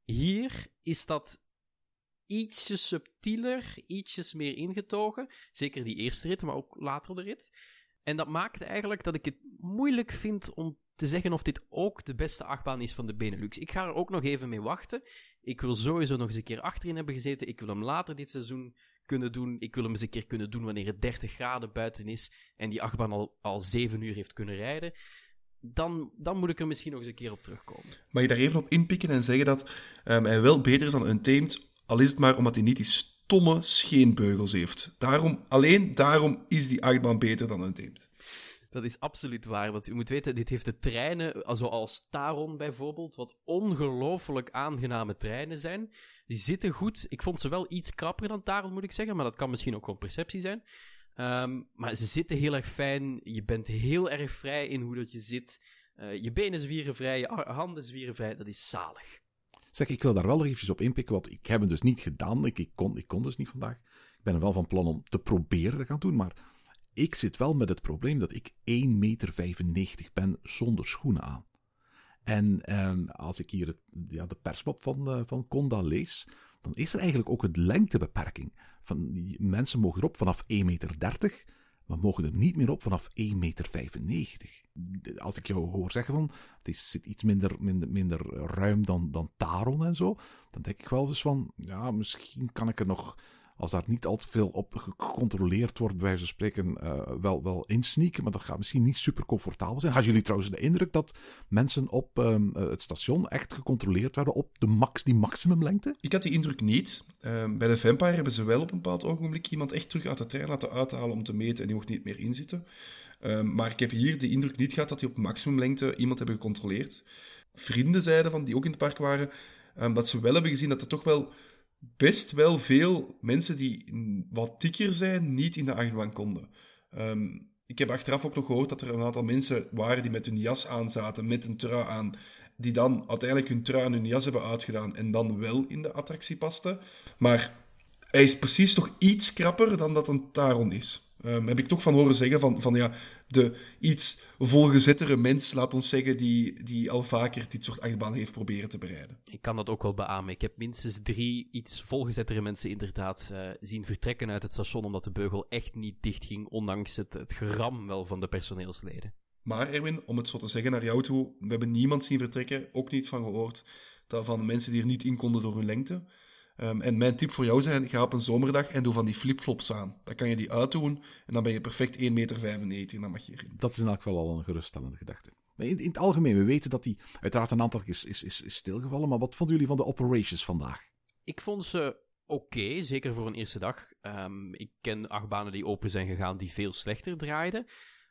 Hier is dat ietsje subtieler, ietsjes meer ingetogen. Zeker die eerste rit, maar ook later de rit. En dat maakt eigenlijk dat ik het moeilijk vind om te zeggen of dit ook de beste achtbaan is van de Benelux. Ik ga er ook nog even mee wachten. Ik wil sowieso nog eens een keer achterin hebben gezeten. Ik wil hem later dit seizoen kunnen doen. Ik wil hem eens een keer kunnen doen wanneer het 30 graden buiten is en die achtbaan al, al 7 uur heeft kunnen rijden. Dan, dan moet ik er misschien nog eens een keer op terugkomen. Mag je daar even op inpikken en zeggen dat um, hij wel beter is dan Untamed al is het maar omdat hij niet die stomme scheenbeugels heeft. Daarom, alleen daarom is die achtbaan beter dan een Tamed. Dat is absoluut waar, want je moet weten, dit heeft de treinen, zoals Taron bijvoorbeeld, wat ongelooflijk aangename treinen zijn. Die zitten goed. Ik vond ze wel iets krapper dan Taron, moet ik zeggen, maar dat kan misschien ook wel perceptie zijn. Um, maar ze zitten heel erg fijn. Je bent heel erg vrij in hoe dat je zit. Uh, je benen zwieren vrij, je handen zwieren vrij. Dat is zalig. Zeg, ik wil daar wel even op inpikken, want ik heb hem dus niet gedaan. Ik, kon, ik kon dus niet vandaag. Ik ben er wel van plan om te proberen te gaan doen, maar ik zit wel met het probleem dat ik 1,95 meter ben zonder schoenen aan. En, en als ik hier het, ja, de persmop van, uh, van Conda lees, dan is er eigenlijk ook een lengtebeperking. Van, mensen mogen erop vanaf 1,30 meter maar mogen er niet meer op vanaf 1,95 meter. Als ik jou hoor zeggen van, het is, zit iets minder, minder, minder ruim dan, dan Taron en zo, dan denk ik wel dus van, ja, misschien kan ik er nog als daar niet al te veel op gecontroleerd wordt, bij wijze van spreken, uh, wel, wel insneaken. Maar dat gaat misschien niet super comfortabel zijn. Hadden jullie trouwens de indruk dat mensen op um, het station echt gecontroleerd werden op de max, die maximumlengte? Ik had die indruk niet. Um, bij de Vampire hebben ze wel op een bepaald ogenblik iemand echt terug uit de trein laten uithalen om te meten en die mocht niet meer inzitten. Um, maar ik heb hier de indruk niet gehad dat die op maximumlengte iemand hebben gecontroleerd. Vrienden zeiden van die ook in het park waren, dat ze wel hebben gezien dat er toch wel best wel veel mensen die wat dikker zijn, niet in de achtbaan konden. Um, ik heb achteraf ook nog gehoord dat er een aantal mensen waren die met hun jas aan zaten, met een trui aan, die dan uiteindelijk hun trui en hun jas hebben uitgedaan en dan wel in de attractie pasten. Maar hij is precies toch iets krapper dan dat een Taron is. Um, heb ik toch van horen zeggen van, van ja, de iets volgezettere mens, laat ons zeggen, die, die al vaker dit soort achtbanen heeft proberen te bereiden. Ik kan dat ook wel beamen. Ik heb minstens drie iets volgezettere mensen inderdaad uh, zien vertrekken uit het station, omdat de beugel echt niet dicht ging, ondanks het, het geram wel van de personeelsleden. Maar Erwin, om het zo te zeggen naar jou toe, we hebben niemand zien vertrekken, ook niet van gehoord, van mensen die er niet in konden door hun lengte. Um, en mijn tip voor jou zijn, ga op een zomerdag en doe van die flipflops aan. Dan kan je die uitdoen en dan ben je perfect 1,95 meter en dan mag je erin. Dat is in elk geval al een geruststellende gedachte. In, in het algemeen, we weten dat die uiteraard een aantal is, is, is, is stilgevallen, maar wat vonden jullie van de operations vandaag? Ik vond ze oké, okay, zeker voor een eerste dag. Um, ik ken achtbanen die open zijn gegaan die veel slechter draaiden.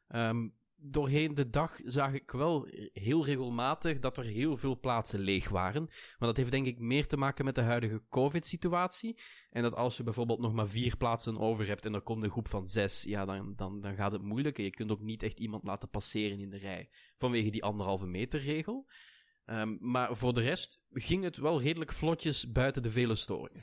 Um, doorheen de dag zag ik wel heel regelmatig dat er heel veel plaatsen leeg waren. Maar dat heeft denk ik meer te maken met de huidige COVID-situatie. En dat als je bijvoorbeeld nog maar vier plaatsen over hebt en er komt een groep van zes, ja, dan, dan, dan gaat het moeilijk. En je kunt ook niet echt iemand laten passeren in de rij vanwege die anderhalve meter regel. Um, maar voor de rest ging het wel redelijk vlotjes buiten de vele storingen.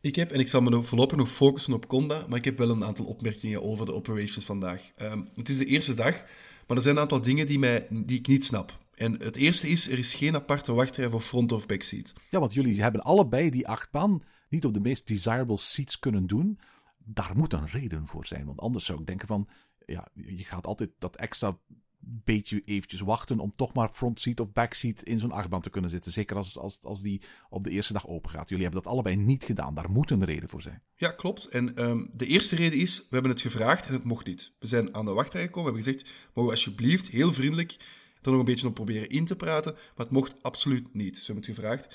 Ik heb, en ik zal me voorlopig nog focussen op Conda, maar ik heb wel een aantal opmerkingen over de operations vandaag. Um, het is de eerste dag. Maar er zijn een aantal dingen die, mij, die ik niet snap. En het eerste is, er is geen aparte wachtrij voor front of back seat. Ja, want jullie hebben allebei die achtbaan niet op de meest desirable seats kunnen doen. Daar moet een reden voor zijn. Want anders zou ik denken van, ja, je gaat altijd dat extra beetje eventjes wachten om toch maar front seat of back seat in zo'n achtbaan te kunnen zitten. Zeker als, als, als die op de eerste dag open gaat. Jullie hebben dat allebei niet gedaan. Daar moet een reden voor zijn. Ja, klopt. En um, de eerste reden is, we hebben het gevraagd en het mocht niet. We zijn aan de wachtrij gekomen, hebben gezegd, mogen we alsjeblieft heel vriendelijk er nog een beetje op proberen in te praten, maar het mocht absoluut niet. Dus we hebben het gevraagd.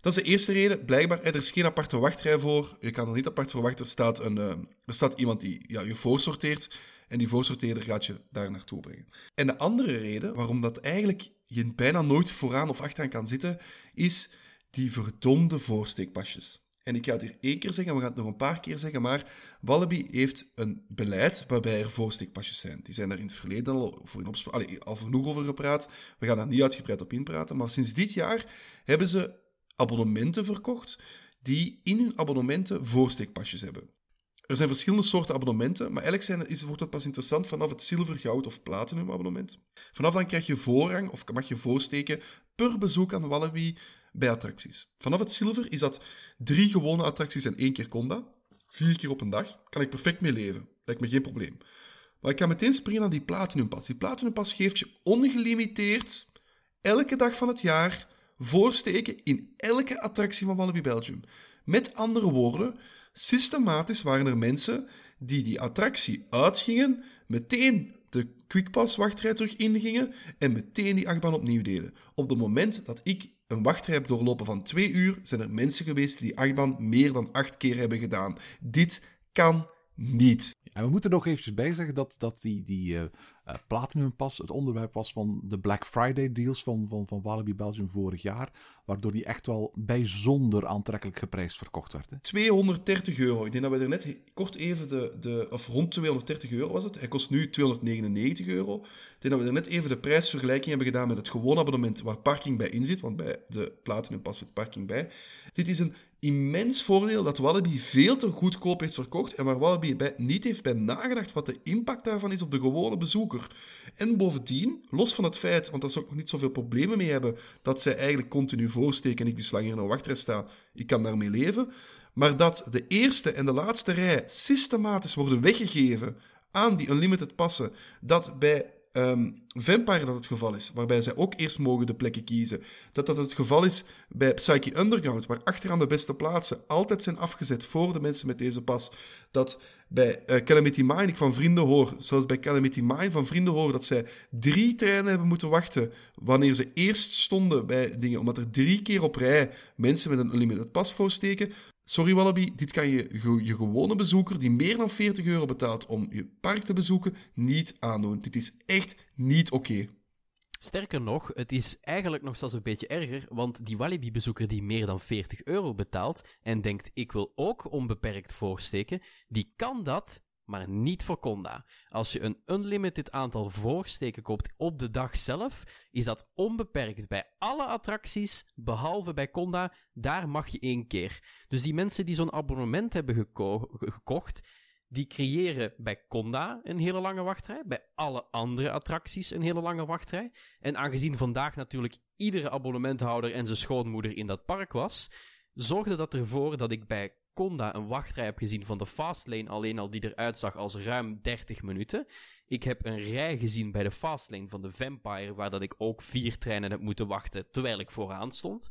Dat is de eerste reden. Blijkbaar, er is geen aparte wachtrij voor. Je kan er niet apart voor wachten. Er staat, een, uh, er staat iemand die ja, je voorsorteert. En die voorsorteerder gaat je daar naartoe brengen. En de andere reden waarom dat eigenlijk je bijna nooit vooraan of achteraan kan zitten, is die verdomde voorsteekpasjes. En ik ga het hier één keer zeggen, we gaan het nog een paar keer zeggen, maar Wallaby heeft een beleid waarbij er voorsteekpasjes zijn. Die zijn daar in het verleden al, voor al genoeg over gepraat. We gaan daar niet uitgebreid op inpraten, maar sinds dit jaar hebben ze abonnementen verkocht die in hun abonnementen voorsteekpasjes hebben. Er zijn verschillende soorten abonnementen, maar eigenlijk zijn, is, wordt het pas interessant vanaf het zilver, goud of platinum abonnement. Vanaf dan krijg je voorrang, of mag je voorsteken, per bezoek aan Wallaby bij attracties. Vanaf het zilver is dat drie gewone attracties en één keer Conda. Vier keer op een dag. Kan ik perfect mee leven. Lijkt me geen probleem. Maar ik ga meteen springen aan die platinumpas. Die platinumpas geeft je ongelimiteerd, elke dag van het jaar, voorsteken in elke attractie van Wallaby Belgium. Met andere woorden, systematisch waren er mensen die die attractie uitgingen, meteen de quickpass wachtrij terug ingingen en meteen die achtbaan opnieuw deden. Op het moment dat ik een wachtrij heb doorlopen van twee uur, zijn er mensen geweest die die achtbaan meer dan acht keer hebben gedaan. Dit kan niet. En we moeten nog eventjes bijzeggen dat, dat die, die uh, uh, Platinum Pass het onderwerp was van de Black Friday deals van, van, van Walibi Belgium vorig jaar. Waardoor die echt wel bijzonder aantrekkelijk geprijsd verkocht werd. Hè? 230 euro. Ik denk dat we er net kort even de, de. Of rond 230 euro was het. Hij kost nu 299 euro. Ik denk dat we er net even de prijsvergelijking hebben gedaan met het gewone abonnement waar parking bij in zit. Want bij de Platinum Pass zit parking bij. Dit is een immens voordeel dat Wallaby veel te goedkoop heeft verkocht en waar Wallaby bij, niet heeft bij nagedacht wat de impact daarvan is op de gewone bezoeker. En bovendien, los van het feit, want daar zou ik nog niet zoveel problemen mee hebben, dat zij eigenlijk continu voorsteken en ik dus langer in een wachtrij sta, ik kan daarmee leven, maar dat de eerste en de laatste rij systematisch worden weggegeven aan die unlimited passen, dat bij ehm, Vampire dat het geval is, waarbij zij ook eerst mogen de plekken kiezen. Dat dat het geval is bij Psyche Underground, waar achteraan de beste plaatsen altijd zijn afgezet voor de mensen met deze pas. Dat bij uh, Calamity Mine ik van vrienden hoor, zoals bij Calamity Mine van vrienden hoor, dat zij drie treinen hebben moeten wachten wanneer ze eerst stonden bij dingen, omdat er drie keer op rij mensen met een unlimited pas voorsteken. Sorry Wallaby, dit kan je je gewone bezoeker die meer dan 40 euro betaalt om je park te bezoeken niet aandoen. Dit is echt niet oké. Sterker nog, het is eigenlijk nog zelfs een beetje erger, want die Walibi-bezoeker die meer dan 40 euro betaalt en denkt ik wil ook onbeperkt voorsteken, die kan dat, maar niet voor Conda. Als je een unlimited aantal voorsteken koopt op de dag zelf, is dat onbeperkt bij alle attracties, behalve bij Conda, daar mag je één keer. Dus die mensen die zo'n abonnement hebben gekocht, die creëren bij Conda een hele lange wachtrij, bij alle andere attracties een hele lange wachtrij. En aangezien vandaag natuurlijk iedere abonnementhouder en zijn schoonmoeder in dat park was, zorgde dat ervoor dat ik bij Conda een wachtrij heb gezien van de Fastlane alleen al die eruit zag als ruim 30 minuten. Ik heb een rij gezien bij de Fastlane van de Vampire waar dat ik ook vier treinen heb moeten wachten terwijl ik vooraan stond.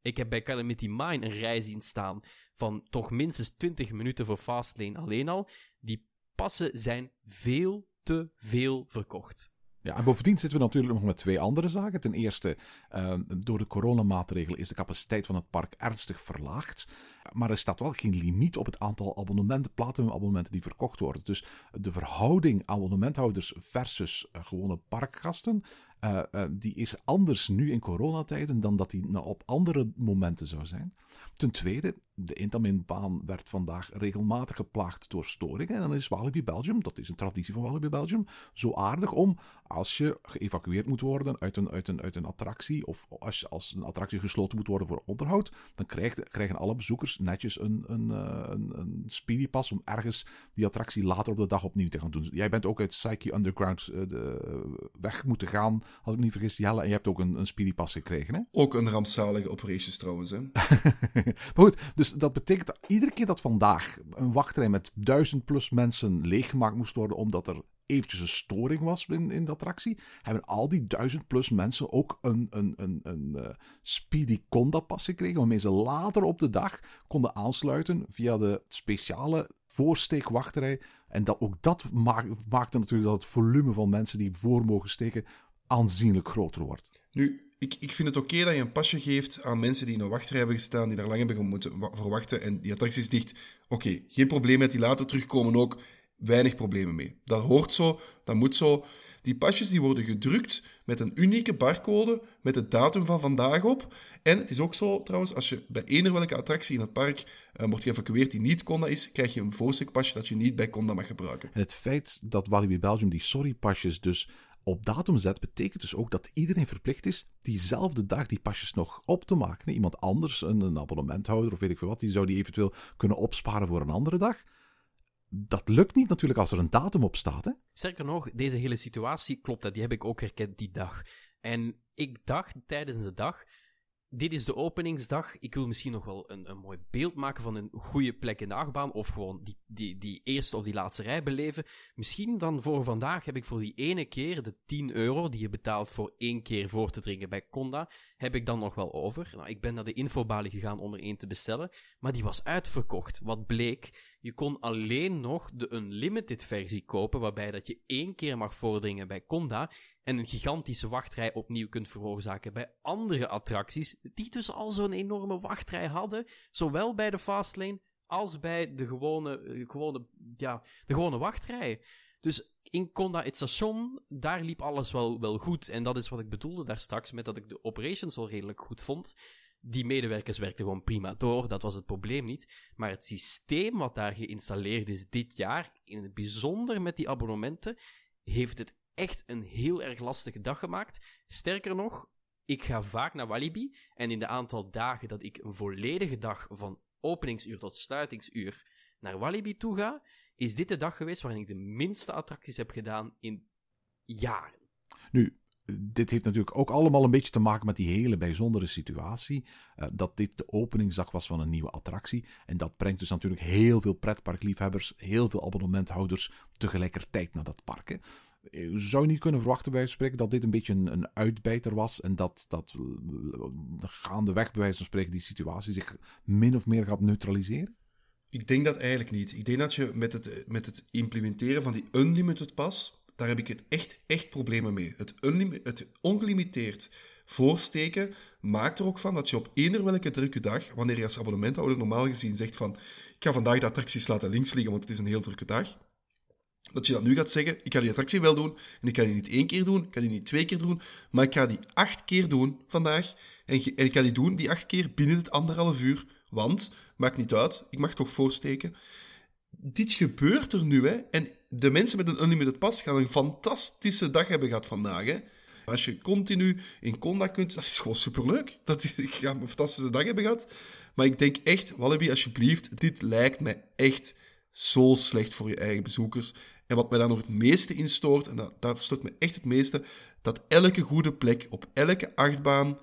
Ik heb bij Calamity Mine een rij zien staan van toch minstens 20 minuten voor Fastlane alleen al. Die passen zijn veel te veel verkocht. Ja, en bovendien zitten we natuurlijk nog met twee andere zaken. Ten eerste, uh, door de coronamaatregelen is de capaciteit van het park ernstig verlaagd. Maar er staat wel geen limiet op het aantal abonnementen, platinum-abonnementen die verkocht worden. Dus de verhouding abonnementhouders versus uh, gewone parkgasten, uh, die is anders nu in coronatijden dan dat die nou, op andere momenten zou zijn. Ten tweede, de Intaminbaan werd vandaag regelmatig geplaagd door storingen. En dan is Walibi Belgium, dat is een traditie van Walibi Belgium, zo aardig om, als je geëvacueerd moet worden uit een, uit een, uit een attractie, of als, je, als een attractie gesloten moet worden voor onderhoud, dan krijgen, krijgen alle bezoekers netjes een, een, eh, een, een speedy pass om ergens die attractie later op de dag opnieuw te gaan doen. Jij bent ook uit Psyche Underground uh, de, weg moeten gaan, als ik me niet vergis, Jelle, en je hebt ook een, een speedy pass gekregen, hè? Ook een rampzalige operations trouwens, hè? [laughs] [laughs] maar goed, dus dat betekent dat iedere keer dat vandaag een wachtrij met duizend plus mensen leeggemaakt moest worden omdat er eventjes een storing was in, in de attractie, hebben al die duizend plus mensen ook een, een, een, een uh, Speedy Conda pas gekregen, waarmee ze later op de dag konden aansluiten via de speciale voorsteekwachterij. En dat, ook dat maakte natuurlijk dat het volume van mensen die voor mogen steken aanzienlijk groter wordt. Nu, ik, ik vind het oké dat je een pasje geeft aan mensen die in een wachtrij hebben gestaan, die daar lang hebben moeten verwachten en die attractie is dicht. Oké, geen probleem met die later terugkomen ook. Weinig problemen mee. Dat hoort zo, dat moet zo. Die pasjes die worden gedrukt met een unieke barcode met de datum van vandaag op. En het is ook zo trouwens, als je bij eender welke attractie in het park uh, wordt geëvacueerd die niet Conda is, krijg je een voorstukpasje dat je niet bij Conda mag gebruiken. En het feit dat Walibi Belgium die sorry-pasjes dus op datum zet, betekent dus ook dat iedereen verplicht is diezelfde dag die pasjes nog op te maken. Iemand anders, een, abonnementhouder of weet ik veel wat, die zou die eventueel kunnen opsparen voor een andere dag. Dat lukt niet natuurlijk als er een datum op staat. Hè? Nog, deze hele situatie klopt, dat, die heb ik ook herkend die dag. En ik dacht tijdens de dag, dit is de openingsdag. Ik wil misschien nog wel een, een mooi beeld maken van een goede plek in de achtbaan. Of gewoon die, die, die eerste of die laatste rij beleven. Misschien dan voor vandaag heb ik voor die ene keer de 10 euro die je betaalt voor één keer voor te drinken bij Conda. Heb ik dan nog wel over. Nou, ik ben naar de infobalie gegaan om er één te bestellen. Maar die was uitverkocht. Wat bleek? Je kon alleen nog de Unlimited versie kopen, waarbij dat je één keer mag voordringen bij Conda en een gigantische wachtrij opnieuw kunt veroorzaken bij andere attracties, die dus al zo'n enorme wachtrij hadden, zowel bij de Fastlane als bij de gewone, eh, gewone, ja, de gewone wachtrij. Dus in Conda het station, daar liep alles wel, wel goed. En dat is wat ik bedoelde daar straks met dat ik de operations wel redelijk goed vond die medewerkers werkten gewoon prima door, dat was het probleem niet. Maar het systeem wat daar geïnstalleerd is dit jaar, in het bijzonder met die abonnementen, heeft het echt een heel erg lastige dag gemaakt. Sterker nog, ik ga vaak naar Walibi en in de aantal dagen dat ik een volledige dag van openingsuur tot sluitingsuur naar Walibi toe ga, is dit de dag geweest waarin ik de minste attracties heb gedaan in jaren. Nu, dit heeft natuurlijk ook allemaal een beetje te maken met die hele bijzondere situatie. Uh, dat dit de openingsdag was van een nieuwe attractie. En dat brengt dus natuurlijk heel veel pretparkliefhebbers, heel veel abonnementhouders tegelijkertijd naar dat park. Zou je niet kunnen verwachten, bij spreken, dat dit een beetje een, een uitbijter was en dat, dat eh, gaandeweg, bij wijze van spreken, die situatie zich min of meer gaat neutraliseren? Ik denk dat eigenlijk niet. Ik denk dat je met het, met het implementeren van die unlimited pas, daar heb ik het echt, echt problemen mee. Het, het ongelimiteerd voorsteken maakt er ook van dat je op eender welke drukke dag, wanneer je als abonnementhouder normaal gezien zegt van ik ga vandaag de attracties laten links liggen, want het is een heel drukke dag, dat je dat nu gaat zeggen, ik ga die attractie wel doen, en ik ga die niet één keer doen, ik ga die niet twee keer doen, maar ik ga die acht keer doen vandaag, en, en ik ga die doen, die acht keer, binnen het anderhalf uur, want, maakt niet uit, ik mag toch voorsteken. Dit gebeurt er nu, hè. En de mensen met een unlimited pas gaan een fantastische dag hebben gehad vandaag, hè. Als je continu in Conda kunt, dat is gewoon superleuk. Dat [laughs] ik ga een fantastische dag hebben gehad. Maar ik denk echt, Wallaby, alsjeblieft, dit lijkt mij echt zo slecht voor je eigen bezoekers. En wat mij daar nog het meeste in stoort, en dat, dat stoort me echt het meeste, dat elke goede plek op elke achtbaan,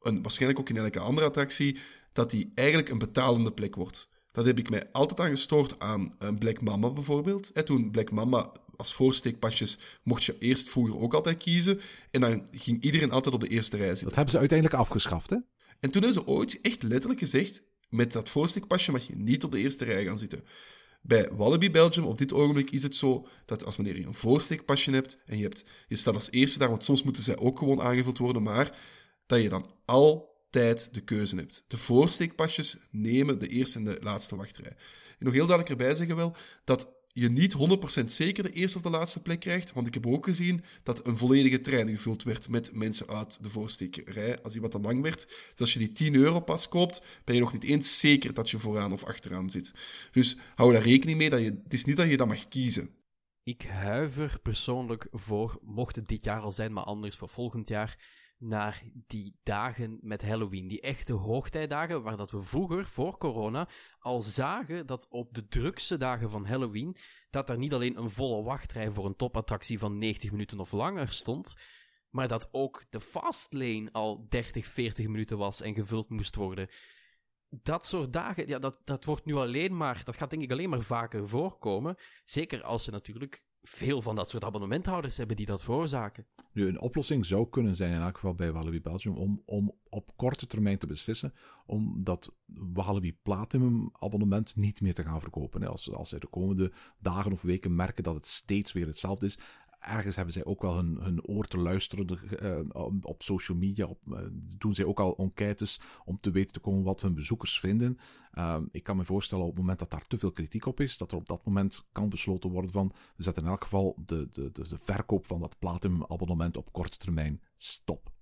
en waarschijnlijk ook in elke andere attractie, dat die eigenlijk een betalende plek wordt. Dat heb ik mij altijd aan gestoord aan uh, Black Mama bijvoorbeeld. En toen Black Mama als voorsteekpasjes mocht je eerst vroeger ook altijd kiezen. En dan ging iedereen altijd op de eerste rij zitten. Dat hebben ze uiteindelijk afgeschaft, hè? En toen hebben ze ooit echt letterlijk gezegd: met dat voorsteekpasje mag je niet op de eerste rij gaan zitten. Bij Wallaby Belgium op dit ogenblik is het zo dat als wanneer je een voorsteekpasje hebt en je, hebt, je staat als eerste daar, want soms moeten zij ook gewoon aangevuld worden, maar dat je dan altijd de keuze hebt. De voorsteekpasjes nemen de eerste en de laatste wachtrij. En nog heel duidelijk erbij zeggen wel dat je niet 100% zeker de eerste of de laatste plek krijgt. Want ik heb ook gezien dat een volledige trein gevuld werd met mensen uit de voorstekerij. Als die wat te lang werd. Dus als je die 10 euro pas koopt, ben je nog niet eens zeker dat je vooraan of achteraan zit. Dus hou daar rekening mee. Dat je, het is niet dat je dat mag kiezen. Ik huiver persoonlijk voor, mocht het dit jaar al zijn, maar anders voor volgend jaar naar die dagen met Halloween. Die echte hoogtijdagen, waar dat we vroeger, voor corona, al zagen dat op de drukste dagen van Halloween, dat er niet alleen een volle wachtrij voor een topattractie van 90 minuten of langer stond, maar dat ook de fastlane al 30, 40 minuten was en gevuld moest worden. Dat soort dagen, ja, dat, dat wordt nu alleen maar, dat gaat denk ik alleen maar vaker voorkomen. Zeker als ze natuurlijk veel van dat soort abonnementhouders hebben die dat veroorzaken. Nu, een oplossing zou kunnen zijn, in elk geval bij Walibi Belgium, om, om op korte termijn te beslissen om dat Walibi Platinum abonnement niet meer te gaan verkopen. Als, als zij de komende dagen of weken merken dat het steeds weer hetzelfde is, ergens hebben zij ook wel hun, hun oor te luisteren uh, op social media. Uh, doen zij ook al enquêtes om te weten te komen wat hun bezoekers vinden. Uh, ik kan me voorstellen op het moment dat daar te veel kritiek op is, dat er op dat moment kan besloten worden van we zetten in elk geval de, de, de, de verkoop van dat platinum abonnement op korte termijn stop.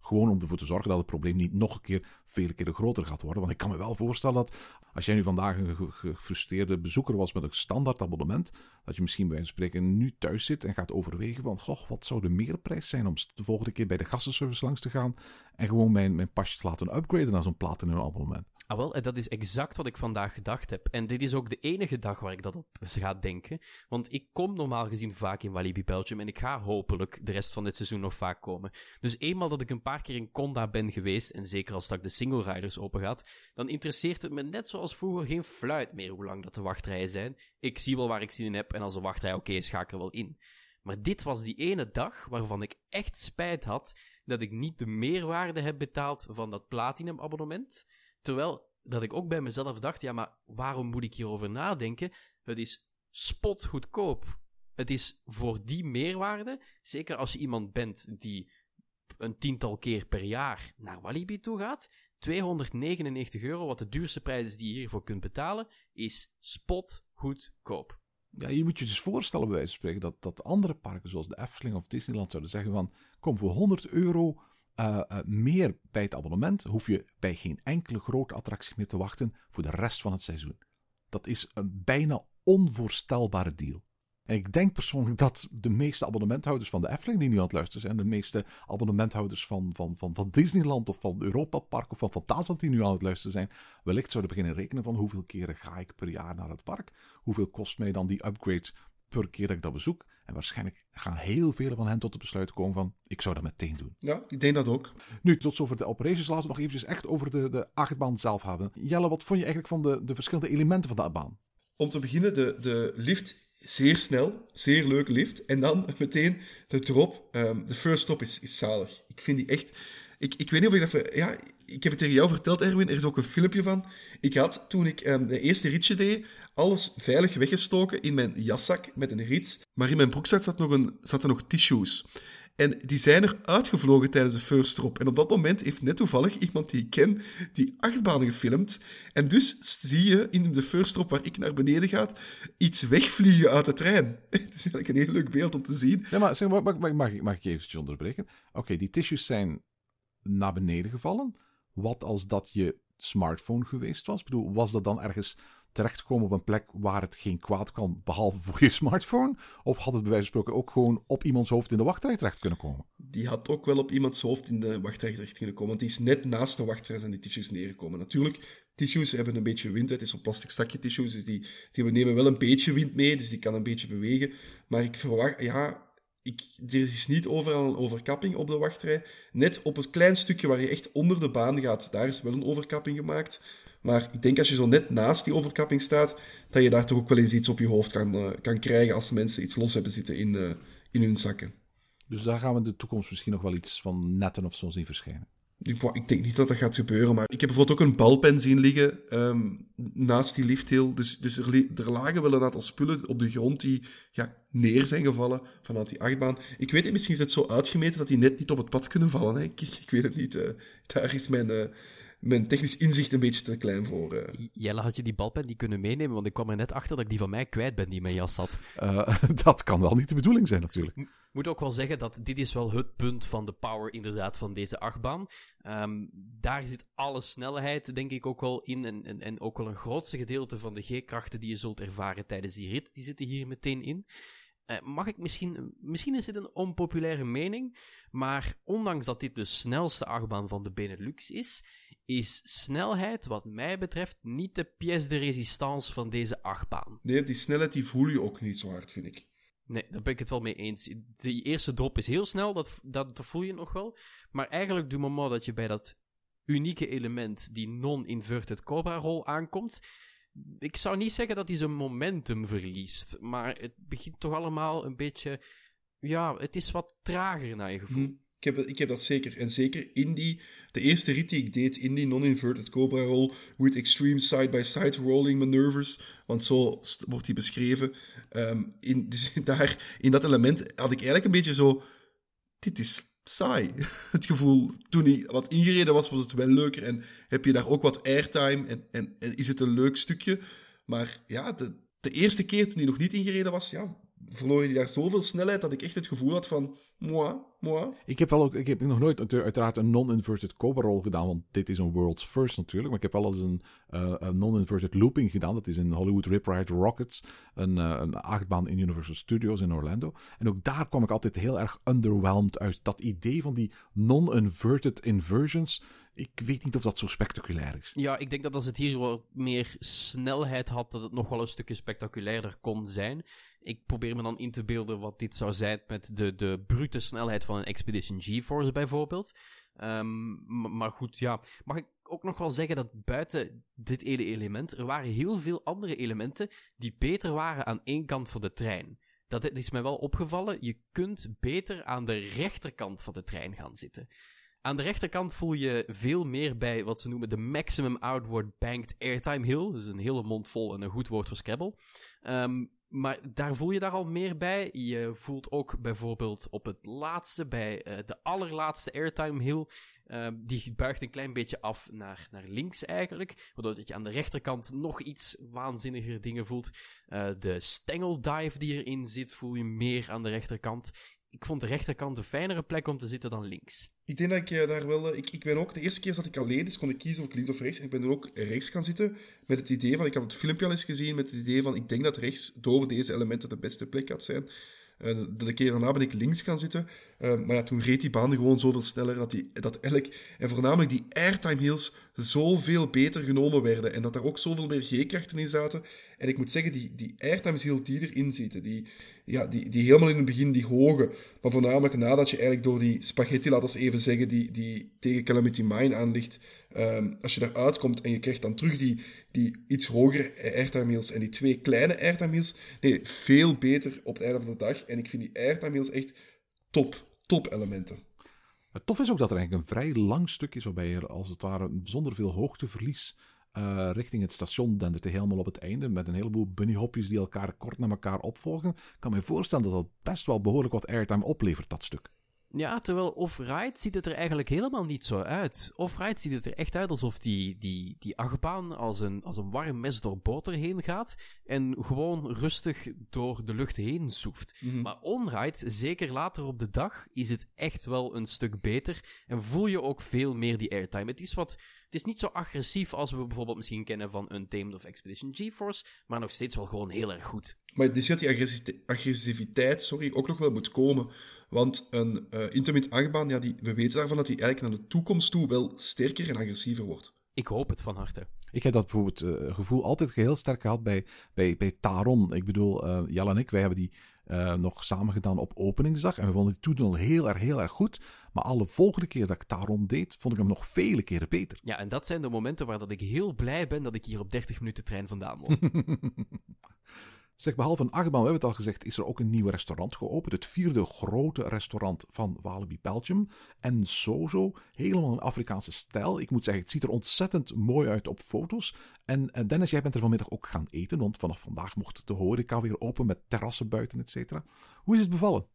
Gewoon om ervoor te zorgen dat het probleem niet nog een keer vele keren groter gaat worden. Want ik kan me wel voorstellen dat als jij nu vandaag een gefrustreerde bezoeker was met een standaard abonnement, dat je misschien bij een spreken nu thuis zit en gaat overwegen van, goh, wat zou de meerprijs zijn om de volgende keer bij de gastenservice langs te gaan en gewoon mijn, mijn pasje te laten upgraden naar zo'n platinum abonnement. Ah wel, en dat is exact wat ik vandaag gedacht heb. En dit is ook de enige dag waar ik dat op ga denken. Want ik kom normaal gezien vaak in Walibi Belgium en ik ga hopelijk de rest van dit seizoen nog vaak komen. Dus eenmaal dat ik een paar keer in Conda ben geweest, en zeker als dat de single riders open gaat, dan interesseert het me net zoals vroeger geen fluit meer hoe lang dat de wachtrijen zijn. Ik zie wel waar ik zin in heb en als de wachtrij oké ik er wel in. Maar dit was die ene dag waarvan ik echt spijt had dat ik niet de meerwaarde heb betaald van dat platinum abonnement. Terwijl dat ik ook bij mezelf dacht, ja, maar waarom moet ik hierover nadenken? Het is spotgoedkoop. Het is voor die meerwaarde, zeker als je iemand bent die een tiental keer per jaar naar Walibi toe gaat, 299 euro, wat de duurste prijs is die je hiervoor kunt betalen, is spotgoedkoop. Ja, je moet je dus voorstellen, bij wijze van spreken, dat, dat andere parken zoals de Efteling of Disneyland zouden zeggen van, kom, voor 100 euro uh, uh, meer bij het abonnement hoef je bij geen enkele grote attractie meer te wachten voor de rest van het seizoen. Dat is een bijna onvoorstelbare deal. En ik denk persoonlijk dat de meeste abonnementhouders van de Efteling die nu aan het luisteren zijn, de meeste abonnementhouders van, van, van, van Disneyland of van Europa Park of van Fantasieland die nu aan het luisteren zijn, wellicht zouden beginnen rekenen van hoeveel keren ga ik per jaar naar het park? Hoeveel kost mij dan die upgrade per keer dat ik dat bezoek? En waarschijnlijk gaan heel veel van hen tot het besluit komen van, ik zou dat meteen doen. Ja, ik denk dat ook. Nu, tot zover de operations. Laten we nog eventjes echt over de, de achtbaan zelf hebben. Jelle, wat vond je eigenlijk van de, de verschillende elementen van de achtbaan? Om te beginnen, de, de lift zeer snel, zeer leuke lift. En dan [laughs] meteen de drop. ehm, de first stop is, is zalig. Ik vind die echt... Ik, ik weet niet of ik dat... Ja, ik heb het tegen jou verteld, Erwin. Er is ook een filmpje van. Ik had, toen ik ehm, de eerste ritje deed, alles veilig weggestoken in mijn jaszak met een rits. Maar in mijn broekzak zat nog een, zaten nog tissues. En die zijn er uitgevlogen tijdens de first drop. En op dat moment heeft net toevallig iemand die ik ken die achtbaan gefilmd. En dus zie je in de first drop waar ik naar beneden ga, iets wegvliegen uit de trein. [laughs] Het is eigenlijk een heel leuk beeld om te zien. Ja, maar zeg, mag, mag, mag, mag ik- eventjes onderbreken? Oké, die tissues zijn naar beneden gevallen. Wat als dat je smartphone geweest was? Ik bedoel, was dat dan ergens terechtgekomen op een plek waar het geen kwaad kan, behalve voor je smartphone? Of had het bij wijze van spreken ook gewoon op iemands hoofd in de wachtrij terecht kunnen komen? Die had ook wel op iemands hoofd in de wachtrij terecht kunnen komen. Want die is net naast de wachtrij zijn die tissues neergekomen. Natuurlijk, tissues hebben een beetje wind. Het is een plastic zakje tissues, dus die, die nemen wel een beetje wind mee. Dus die kan een beetje bewegen. Maar ik verwacht, ja, ik, er is niet overal een overkapping op de wachtrij. Net op het klein stukje waar je echt onder de baan gaat, daar is wel een overkapping gemaakt. Maar ik denk als je zo net naast die overkapping staat, dat je daar toch ook wel eens iets op je hoofd kan, eh, kan krijgen als mensen iets los hebben zitten in, eh, in hun zakken. Dus daar gaan we in de toekomst misschien nog wel iets van netten of zo zien verschijnen. Ik, denk niet dat dat gaat gebeuren, maar ik heb bijvoorbeeld ook een balpen zien liggen ehm, naast die lifthill. Dus, dus er, er lagen wel een aantal spullen op de grond die ja, neer zijn gevallen vanuit die achtbaan. Ik weet niet, misschien is het zo uitgemeten dat die net niet op het pad kunnen vallen. Hè? Ik, ik weet het niet. eh. daar is mijn, mijn technisch inzicht een beetje te klein voor. eh. Jelle, had je die balpen niet kunnen meenemen? Want ik kwam er net achter dat ik die van mij kwijt ben die in mijn jas zat. Eh, [laughs] dat kan wel niet de bedoeling zijn, natuurlijk. moet ook wel zeggen dat dit is wel het punt van de power inderdaad van deze achtbaan. Ehm, daar zit alle snelheid denk ik ook wel in en, en, en ook wel een grootste gedeelte van de G-krachten die je zult ervaren tijdens die rit, die zitten hier meteen in. Eh, mag ik misschien, misschien is dit een onpopulaire mening, maar ondanks dat dit de snelste achtbaan van de Benelux is, is snelheid wat mij betreft niet de pièce de résistance van deze achtbaan. Nee, die snelheid die voel je ook niet zo hard, vind ik. Nee, daar ben ik het wel mee eens. Die eerste drop is heel snel, dat, dat, dat voel je nog wel. Maar eigenlijk, du moment dat je bij dat unieke element, die non-inverted Cobra-rol aankomt, ik zou niet zeggen dat hij zijn momentum verliest, maar het begint toch allemaal een beetje, ja, het is wat trager naar je gevoel. Hm. Ik heb, ik heb dat zeker. En zeker in die, de eerste rit die ik deed, in die non-inverted Cobra roll, with extreme side-by-side rolling maneuvers, want zo wordt die beschreven. Ehm, in, [laughs] dus daar, in dat element had ik eigenlijk een beetje zo, dit is saai. [laughs] Het gevoel, toen hij wat ingereden was, was het wel leuker en heb je daar ook wat airtime en, en, en is het een leuk stukje. Maar ja, de, de eerste keer toen hij nog niet ingereden was, ja, verloor hij daar zoveel snelheid dat ik echt het gevoel had van, moi, moi. Ik heb wel ook, ik heb nog nooit uitera- uiteraard een non-inverted cobra roll gedaan, want dit is een world's first natuurlijk. Maar ik heb wel eens een, eh, een non-inverted looping gedaan. Dat is in Hollywood Rip Ride Rockets, een, eh, een achtbaan in Universal Studios in Orlando. En ook daar kwam ik altijd heel erg underwhelmed uit. Dat idee van die non-inverted inversions, ik weet niet of dat zo spectaculair is. Ja, ik denk dat als het hier wat meer snelheid had, dat het nog wel een stukje spectaculairder kon zijn. Ik probeer me dan in te beelden wat dit zou zijn met de, de brute snelheid van een Expedition GeForce bijvoorbeeld. Ehm, maar goed, ja. Mag ik ook nog wel zeggen dat buiten dit ene element, er waren heel veel andere elementen die beter waren aan één kant van de trein. Dat is mij wel opgevallen. Je kunt beter aan de rechterkant van de trein gaan zitten. Aan de rechterkant voel je veel meer bij wat ze noemen de maximum outward banked airtime hill. Dus een hele mond vol en een goed woord voor Scrabble. Ehm, maar daar voel je daar al meer bij. Je voelt ook bijvoorbeeld op het laatste, bij eh, de allerlaatste airtime hill, ehm, die buigt een klein beetje af naar, naar links eigenlijk. Waardoor dat je aan de rechterkant nog iets waanzinniger dingen voelt. Eh, de stengeldive die erin zit, voel je meer aan de rechterkant. Ik vond de rechterkant een fijnere plek om te zitten dan links. Ik denk dat ik eh, daar wel... eh, ik, ik ben ook... De eerste keer zat ik alleen, dus kon ik kiezen of ik links of rechts. En ik ben er ook rechts gaan zitten met het idee van... Ik had het filmpje al eens gezien met het idee van... Ik denk dat rechts door deze elementen de beste plek gaat zijn. Eh, de, de keer daarna ben ik links gaan zitten. Eh, maar ja, toen reed die baan gewoon zoveel sneller dat, die, dat elk... En voornamelijk die airtime hills zoveel beter genomen werden. En dat er ook zoveel meer G-krachten in zaten. En ik moet zeggen, die, die airtime die erin zitten, die, ja, die, die helemaal in het begin, die hoge, maar voornamelijk nadat je eigenlijk door die spaghetti, laat ons even zeggen, die, die tegen Calamity Mine aan ligt, ehm, als je daaruit komt en je krijgt dan terug die, die iets hogere airtime en die twee kleine airtime nee, veel beter op het einde van de dag. En ik vind die airtime echt top, top elementen. Het tof is ook dat er eigenlijk een vrij lang stuk is waarbij je als het ware zonder veel hoogteverlies uh, richting het station dendert helemaal op het einde met een heleboel bunnyhopjes die elkaar kort na elkaar opvolgen. Ik kan me voorstellen dat dat best wel behoorlijk wat airtime oplevert, dat stuk. Ja, terwijl off-ride ziet het er eigenlijk helemaal niet zo uit. Off-ride ziet het er echt uit alsof die, die, die achtbaan als een, als een warm mes door boter heen gaat en gewoon rustig door de lucht heen zoeft. Mhm. Maar on-ride, zeker later op de dag, is het echt wel een stuk beter en voel je ook veel meer die airtime. Het is wat het is niet zo agressief als we bijvoorbeeld misschien kennen van Untamed of Expedition GeForce, maar nog steeds wel gewoon heel erg goed. Maar het is dat die agressiviteit sorry, ook nog wel moet komen. Want een uh, intermittent achtbaan, ja, die, we weten daarvan dat die eigenlijk naar de toekomst toe wel sterker en agressiever wordt. Ik hoop het van harte. Ik heb dat bijvoorbeeld uh, gevoel altijd heel sterk gehad bij, bij, bij Taron. Ik bedoel, uh, Jal en ik, wij hebben die uh, nog samen gedaan op openingsdag. En we vonden die toen al heel erg, heel erg goed. Maar alle volgende keer dat ik Taron deed, vond ik hem nog vele keren beter. Ja, en dat zijn de momenten waar dat ik heel blij ben dat ik hier op 30 minuten trein vandaan woon. [laughs] Zeg, behalve een achtbaan, we hebben het al gezegd, is er ook een nieuw restaurant geopend. Het vierde grote restaurant van Walibi Belgium. En Sozo, helemaal in Afrikaanse stijl. Ik moet zeggen, het ziet er ontzettend mooi uit op foto's. En uh, Dennis, jij bent er vanmiddag ook gaan eten, want vanaf vandaag mocht de horeca weer open met terrassen buiten, et cetera. Hoe is het bevallen?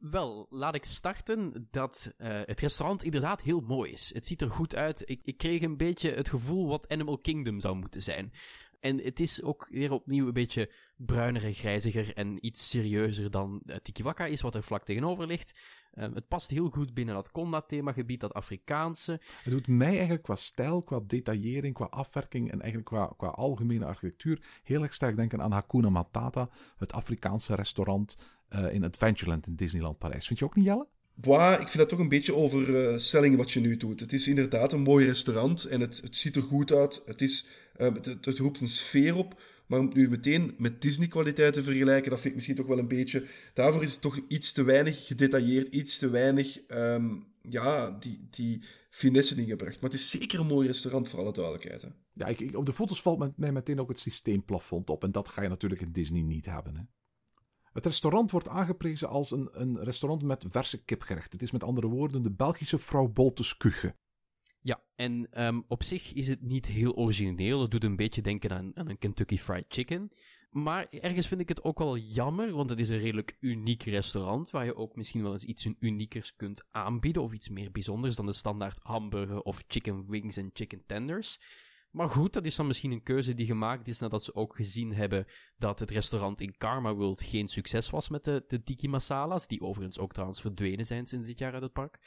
Wel, laat ik starten dat uh, het restaurant inderdaad heel mooi is. Het ziet er goed uit. Ik, ik kreeg een beetje het gevoel wat Animal Kingdom zou moeten zijn. En het is ook weer opnieuw een beetje bruiner en grijziger en iets serieuzer dan uh, Tikiwaka is, wat er vlak tegenover ligt. Um, het past heel goed binnen dat Konda-themagebied, dat Afrikaanse. Het doet mij eigenlijk qua stijl, qua detaillering, qua afwerking en eigenlijk qua, qua algemene architectuur heel erg sterk denken aan Hakuna Matata, het Afrikaanse restaurant uh, in Adventureland in Disneyland Parijs. Vind je ook niet, Jelle? Boah, ik vind dat toch een beetje overstelling uh, wat je nu doet. Het is inderdaad een mooi restaurant en het, het ziet er goed uit. Het, is, uh, het, het, roept een sfeer op. Maar om nu meteen met Disney-kwaliteit te vergelijken, dat vind ik misschien toch wel een beetje... Daarvoor is het toch iets te weinig gedetailleerd, iets te weinig um, ja, die, die finesse ingebracht. Maar het is zeker een mooi restaurant, voor alle duidelijkheid. Hè. Ja, ik, op de foto's valt mij meteen ook het systeemplafond op. En dat ga je natuurlijk in Disney niet hebben. Hè. Het restaurant wordt aangeprezen als een, een restaurant met verse kipgerechten. Het is met andere woorden de Belgische vrouw Boltes Kuche. Ja, en um, op zich is het niet heel origineel. Het doet een beetje denken aan, aan, een Kentucky Fried Chicken. Maar ergens vind ik het ook wel jammer, want het is een redelijk uniek restaurant, waar je ook misschien wel eens iets uniekers kunt aanbieden, of iets meer bijzonders dan de standaard hamburger of chicken wings en chicken tenders. Maar goed, dat is dan misschien een keuze die gemaakt is nadat ze ook gezien hebben dat het restaurant in Karma World geen succes was met de, de tiki masala's, die overigens ook trouwens verdwenen zijn sinds dit jaar uit het park.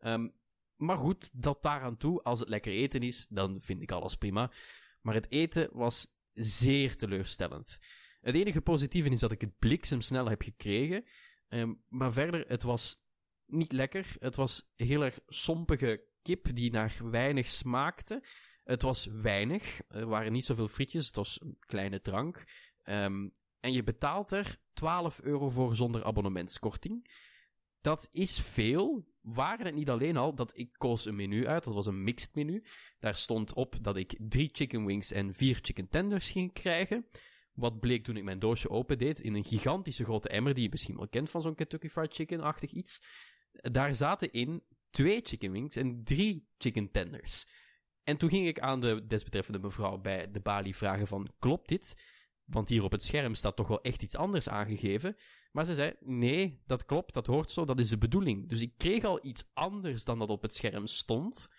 Um, maar goed, dat daaraan toe, als het lekker eten is, dan vind ik alles prima. Maar het eten was zeer teleurstellend. Het enige positieve is dat ik het bliksemsnel heb gekregen. Um, maar verder, het was niet lekker. Het was heel erg sompige kip die naar weinig smaakte. Het was weinig. Er waren niet zoveel frietjes. Het was een kleine drank. Um, en je betaalt er 12 euro voor zonder abonnementskorting. Dat is veel. Waren het niet alleen al dat ik koos een menu uit. Dat was een mixed menu. Daar stond op dat ik drie chicken wings en vier chicken tenders ging krijgen. Wat bleek toen ik mijn doosje opendeed in een gigantische grote emmer die je misschien wel kent van zo'n Kentucky Fried Chicken-achtig iets. Daar zaten in twee chicken wings en drie chicken tenders. En toen ging ik aan de desbetreffende mevrouw bij de balie vragen van, klopt dit? Want hier op het scherm staat toch wel echt iets anders aangegeven. Maar ze zei, nee, dat klopt, dat hoort zo, dat is de bedoeling. Dus ik kreeg al iets anders dan dat op het scherm stond.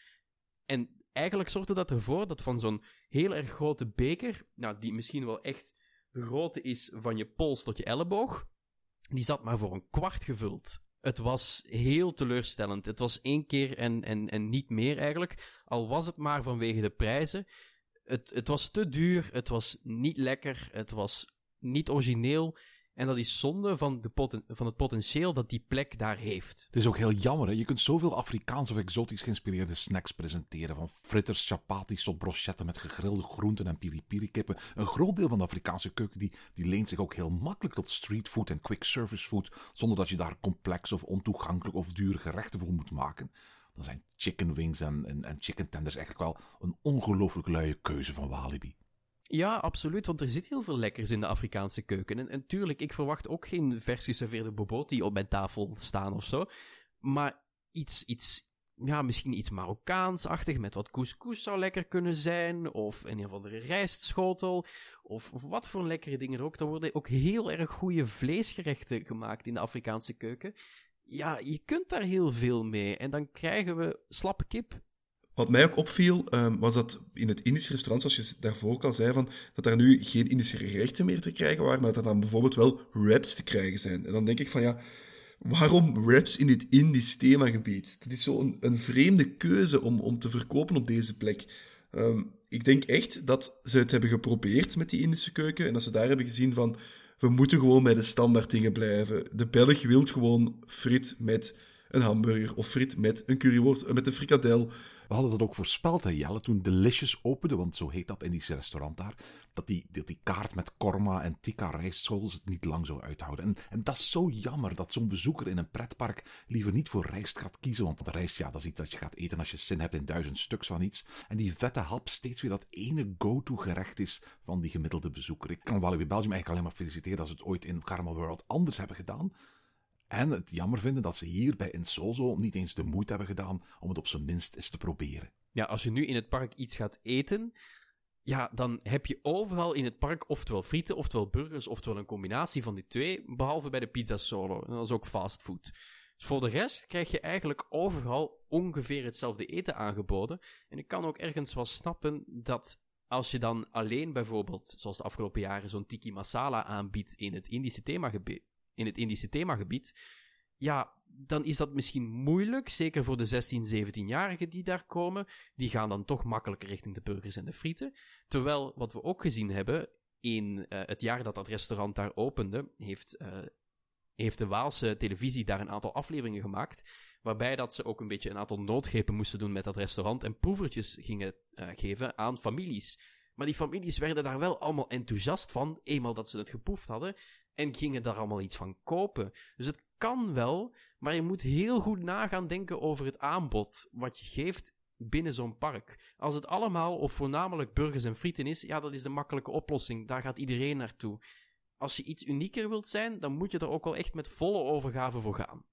En eigenlijk zorgde dat ervoor dat van zo'n heel erg grote beker, nou, die misschien wel echt de grootte is van je pols tot je elleboog, die zat maar voor een kwart gevuld. Het was heel teleurstellend. Het was één keer en, en, en niet meer eigenlijk. Al was het maar vanwege de prijzen. Het, het was te duur, het was niet lekker, het was niet origineel. En dat is zonde van, de poten van het potentieel dat die plek daar heeft. Het is ook heel jammer, hè? je kunt zoveel Afrikaans of exotisch geïnspireerde snacks presenteren. Van fritters, chapatis tot brochetten met gegrilde groenten en piri-piri-kippen. Een groot deel van de Afrikaanse keuken die, die leent zich ook heel makkelijk tot streetfood en quick service food, zonder dat je daar complex of ontoegankelijk of dure gerechten voor moet maken. Dan zijn chicken wings en, en, en chicken tenders eigenlijk wel een ongelooflijk luie keuze van Walibi. Ja, absoluut, want er zit heel veel lekkers in de Afrikaanse keuken. En, en tuurlijk, ik verwacht ook geen vers geserveerde boboti op mijn tafel staan of zo. Maar iets, iets ja, misschien iets Marokkaans-achtig met wat couscous zou lekker kunnen zijn. Of een of andere rijstschotel. Of, of wat voor lekkere dingen ook. Er worden ook heel erg goede vleesgerechten gemaakt in de Afrikaanse keuken. Ja, je kunt daar heel veel mee. En dan krijgen we slappe kip wat mij ook opviel, um, was dat in het Indische restaurant, zoals je daarvoor ook al zei, van, dat daar nu geen Indische gerechten meer te krijgen waren, maar dat er dan bijvoorbeeld wel wraps te krijgen zijn. En dan denk ik van ja, waarom wraps in dit Indisch themagebied? Dat is zo een, een vreemde keuze om, om te verkopen op deze plek. Um, ik denk echt dat ze het hebben geprobeerd met die Indische keuken en dat ze daar hebben gezien van we moeten gewoon bij de standaard dingen blijven. De Belg wil gewoon frit met een hamburger of frit met een curryworst, met een frikadel. We hadden dat ook voorspeld, hè, Jelle, toen Delicious opende, want zo heet dat Indische restaurant daar, dat die, dat die kaart met korma en tikka rijstschotels het niet lang zou uithouden. En, en dat is zo jammer, dat zo'n bezoeker in een pretpark liever niet voor rijst gaat kiezen, want rijst, ja, dat is iets dat je gaat eten als je zin hebt in duizend stuks van iets. En die vette hap steeds weer dat ene go-to gerecht is van die gemiddelde bezoeker. Ik kan Walibi Belgium eigenlijk alleen maar feliciteren dat ze het ooit in Caramel World anders hebben gedaan. En het jammer vinden dat ze hier bij Insozo niet eens de moeite hebben gedaan om het op zijn minst eens te proberen. Ja, als je nu in het park iets gaat eten, ja, dan heb je overal in het park oftewel frieten, oftewel burgers, oftewel een combinatie van die twee, behalve bij de pizza solo. Dat is ook fastfood. Dus voor de rest krijg je eigenlijk overal ongeveer hetzelfde eten aangeboden. En ik kan ook ergens wel snappen dat als je dan alleen bijvoorbeeld, zoals de afgelopen jaren, zo'n tiki masala aanbiedt in het Indische themagebied, in het Indische themagebied, ja, dan is dat misschien moeilijk, zeker voor de 16, 17-jarigen die daar komen. Die gaan dan toch makkelijker richting de burgers en de frieten. Terwijl, wat we ook gezien hebben, in uh, het jaar dat dat restaurant daar opende, heeft, uh, heeft de Waalse televisie daar een aantal afleveringen gemaakt, waarbij dat ze ook een beetje een aantal noodgrepen moesten doen met dat restaurant en proevertjes gingen uh, geven aan families. Maar die families werden daar wel allemaal enthousiast van, eenmaal dat ze het geproefd hadden en gingen daar allemaal iets van kopen. Dus het kan wel, maar je moet heel goed nagaan denken over het aanbod wat je geeft binnen zo'n park. Als het allemaal of voornamelijk burgers en frieten is, ja, dat is de makkelijke oplossing. Daar gaat iedereen naartoe. Als je iets unieker wilt zijn, dan moet je er ook wel echt met volle overgave voor gaan.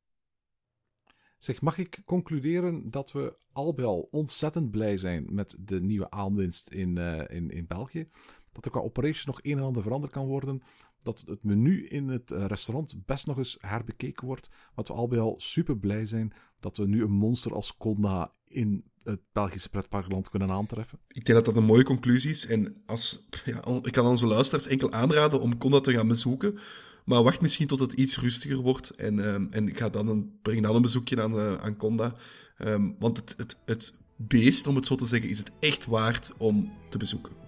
Zeg, mag ik concluderen dat we al bij al ontzettend blij zijn met de nieuwe aanwinst in, uh, in, in België? Dat er qua operations nog een en ander veranderd kan worden dat het menu in het eh, restaurant best nog eens herbekeken wordt. Wat we al bij al super blij zijn dat we nu een monster als Conda in het Belgische pretparkland kunnen aantreffen. Ik denk dat dat een mooie conclusie is. En als, [laughs] ja, ik kan onze luisteraars enkel aanraden om Conda te gaan bezoeken. Maar wacht misschien tot het iets rustiger wordt. En, um, en ga dan een, breng dan een bezoekje aan, uh, aan Conda. Um, want het, het, het beest, om het zo te zeggen, is het echt waard om te bezoeken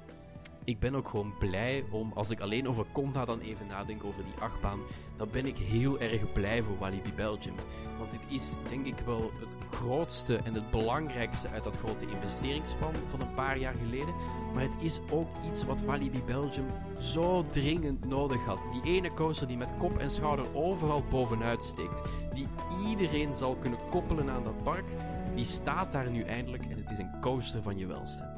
ik ben ook gewoon blij om, als ik alleen over Conda dan even nadenk over die achtbaan, dan ben ik heel erg blij voor Walibi Belgium. Want dit is denk ik wel het grootste en het belangrijkste uit dat grote investeringsplan van een paar jaar geleden. Maar het is ook iets wat Walibi Belgium zo dringend nodig had. Die ene coaster die met kop en schouder overal bovenuit steekt. Die iedereen zal kunnen koppelen aan dat park. Die staat daar nu eindelijk en het is een coaster van je welste.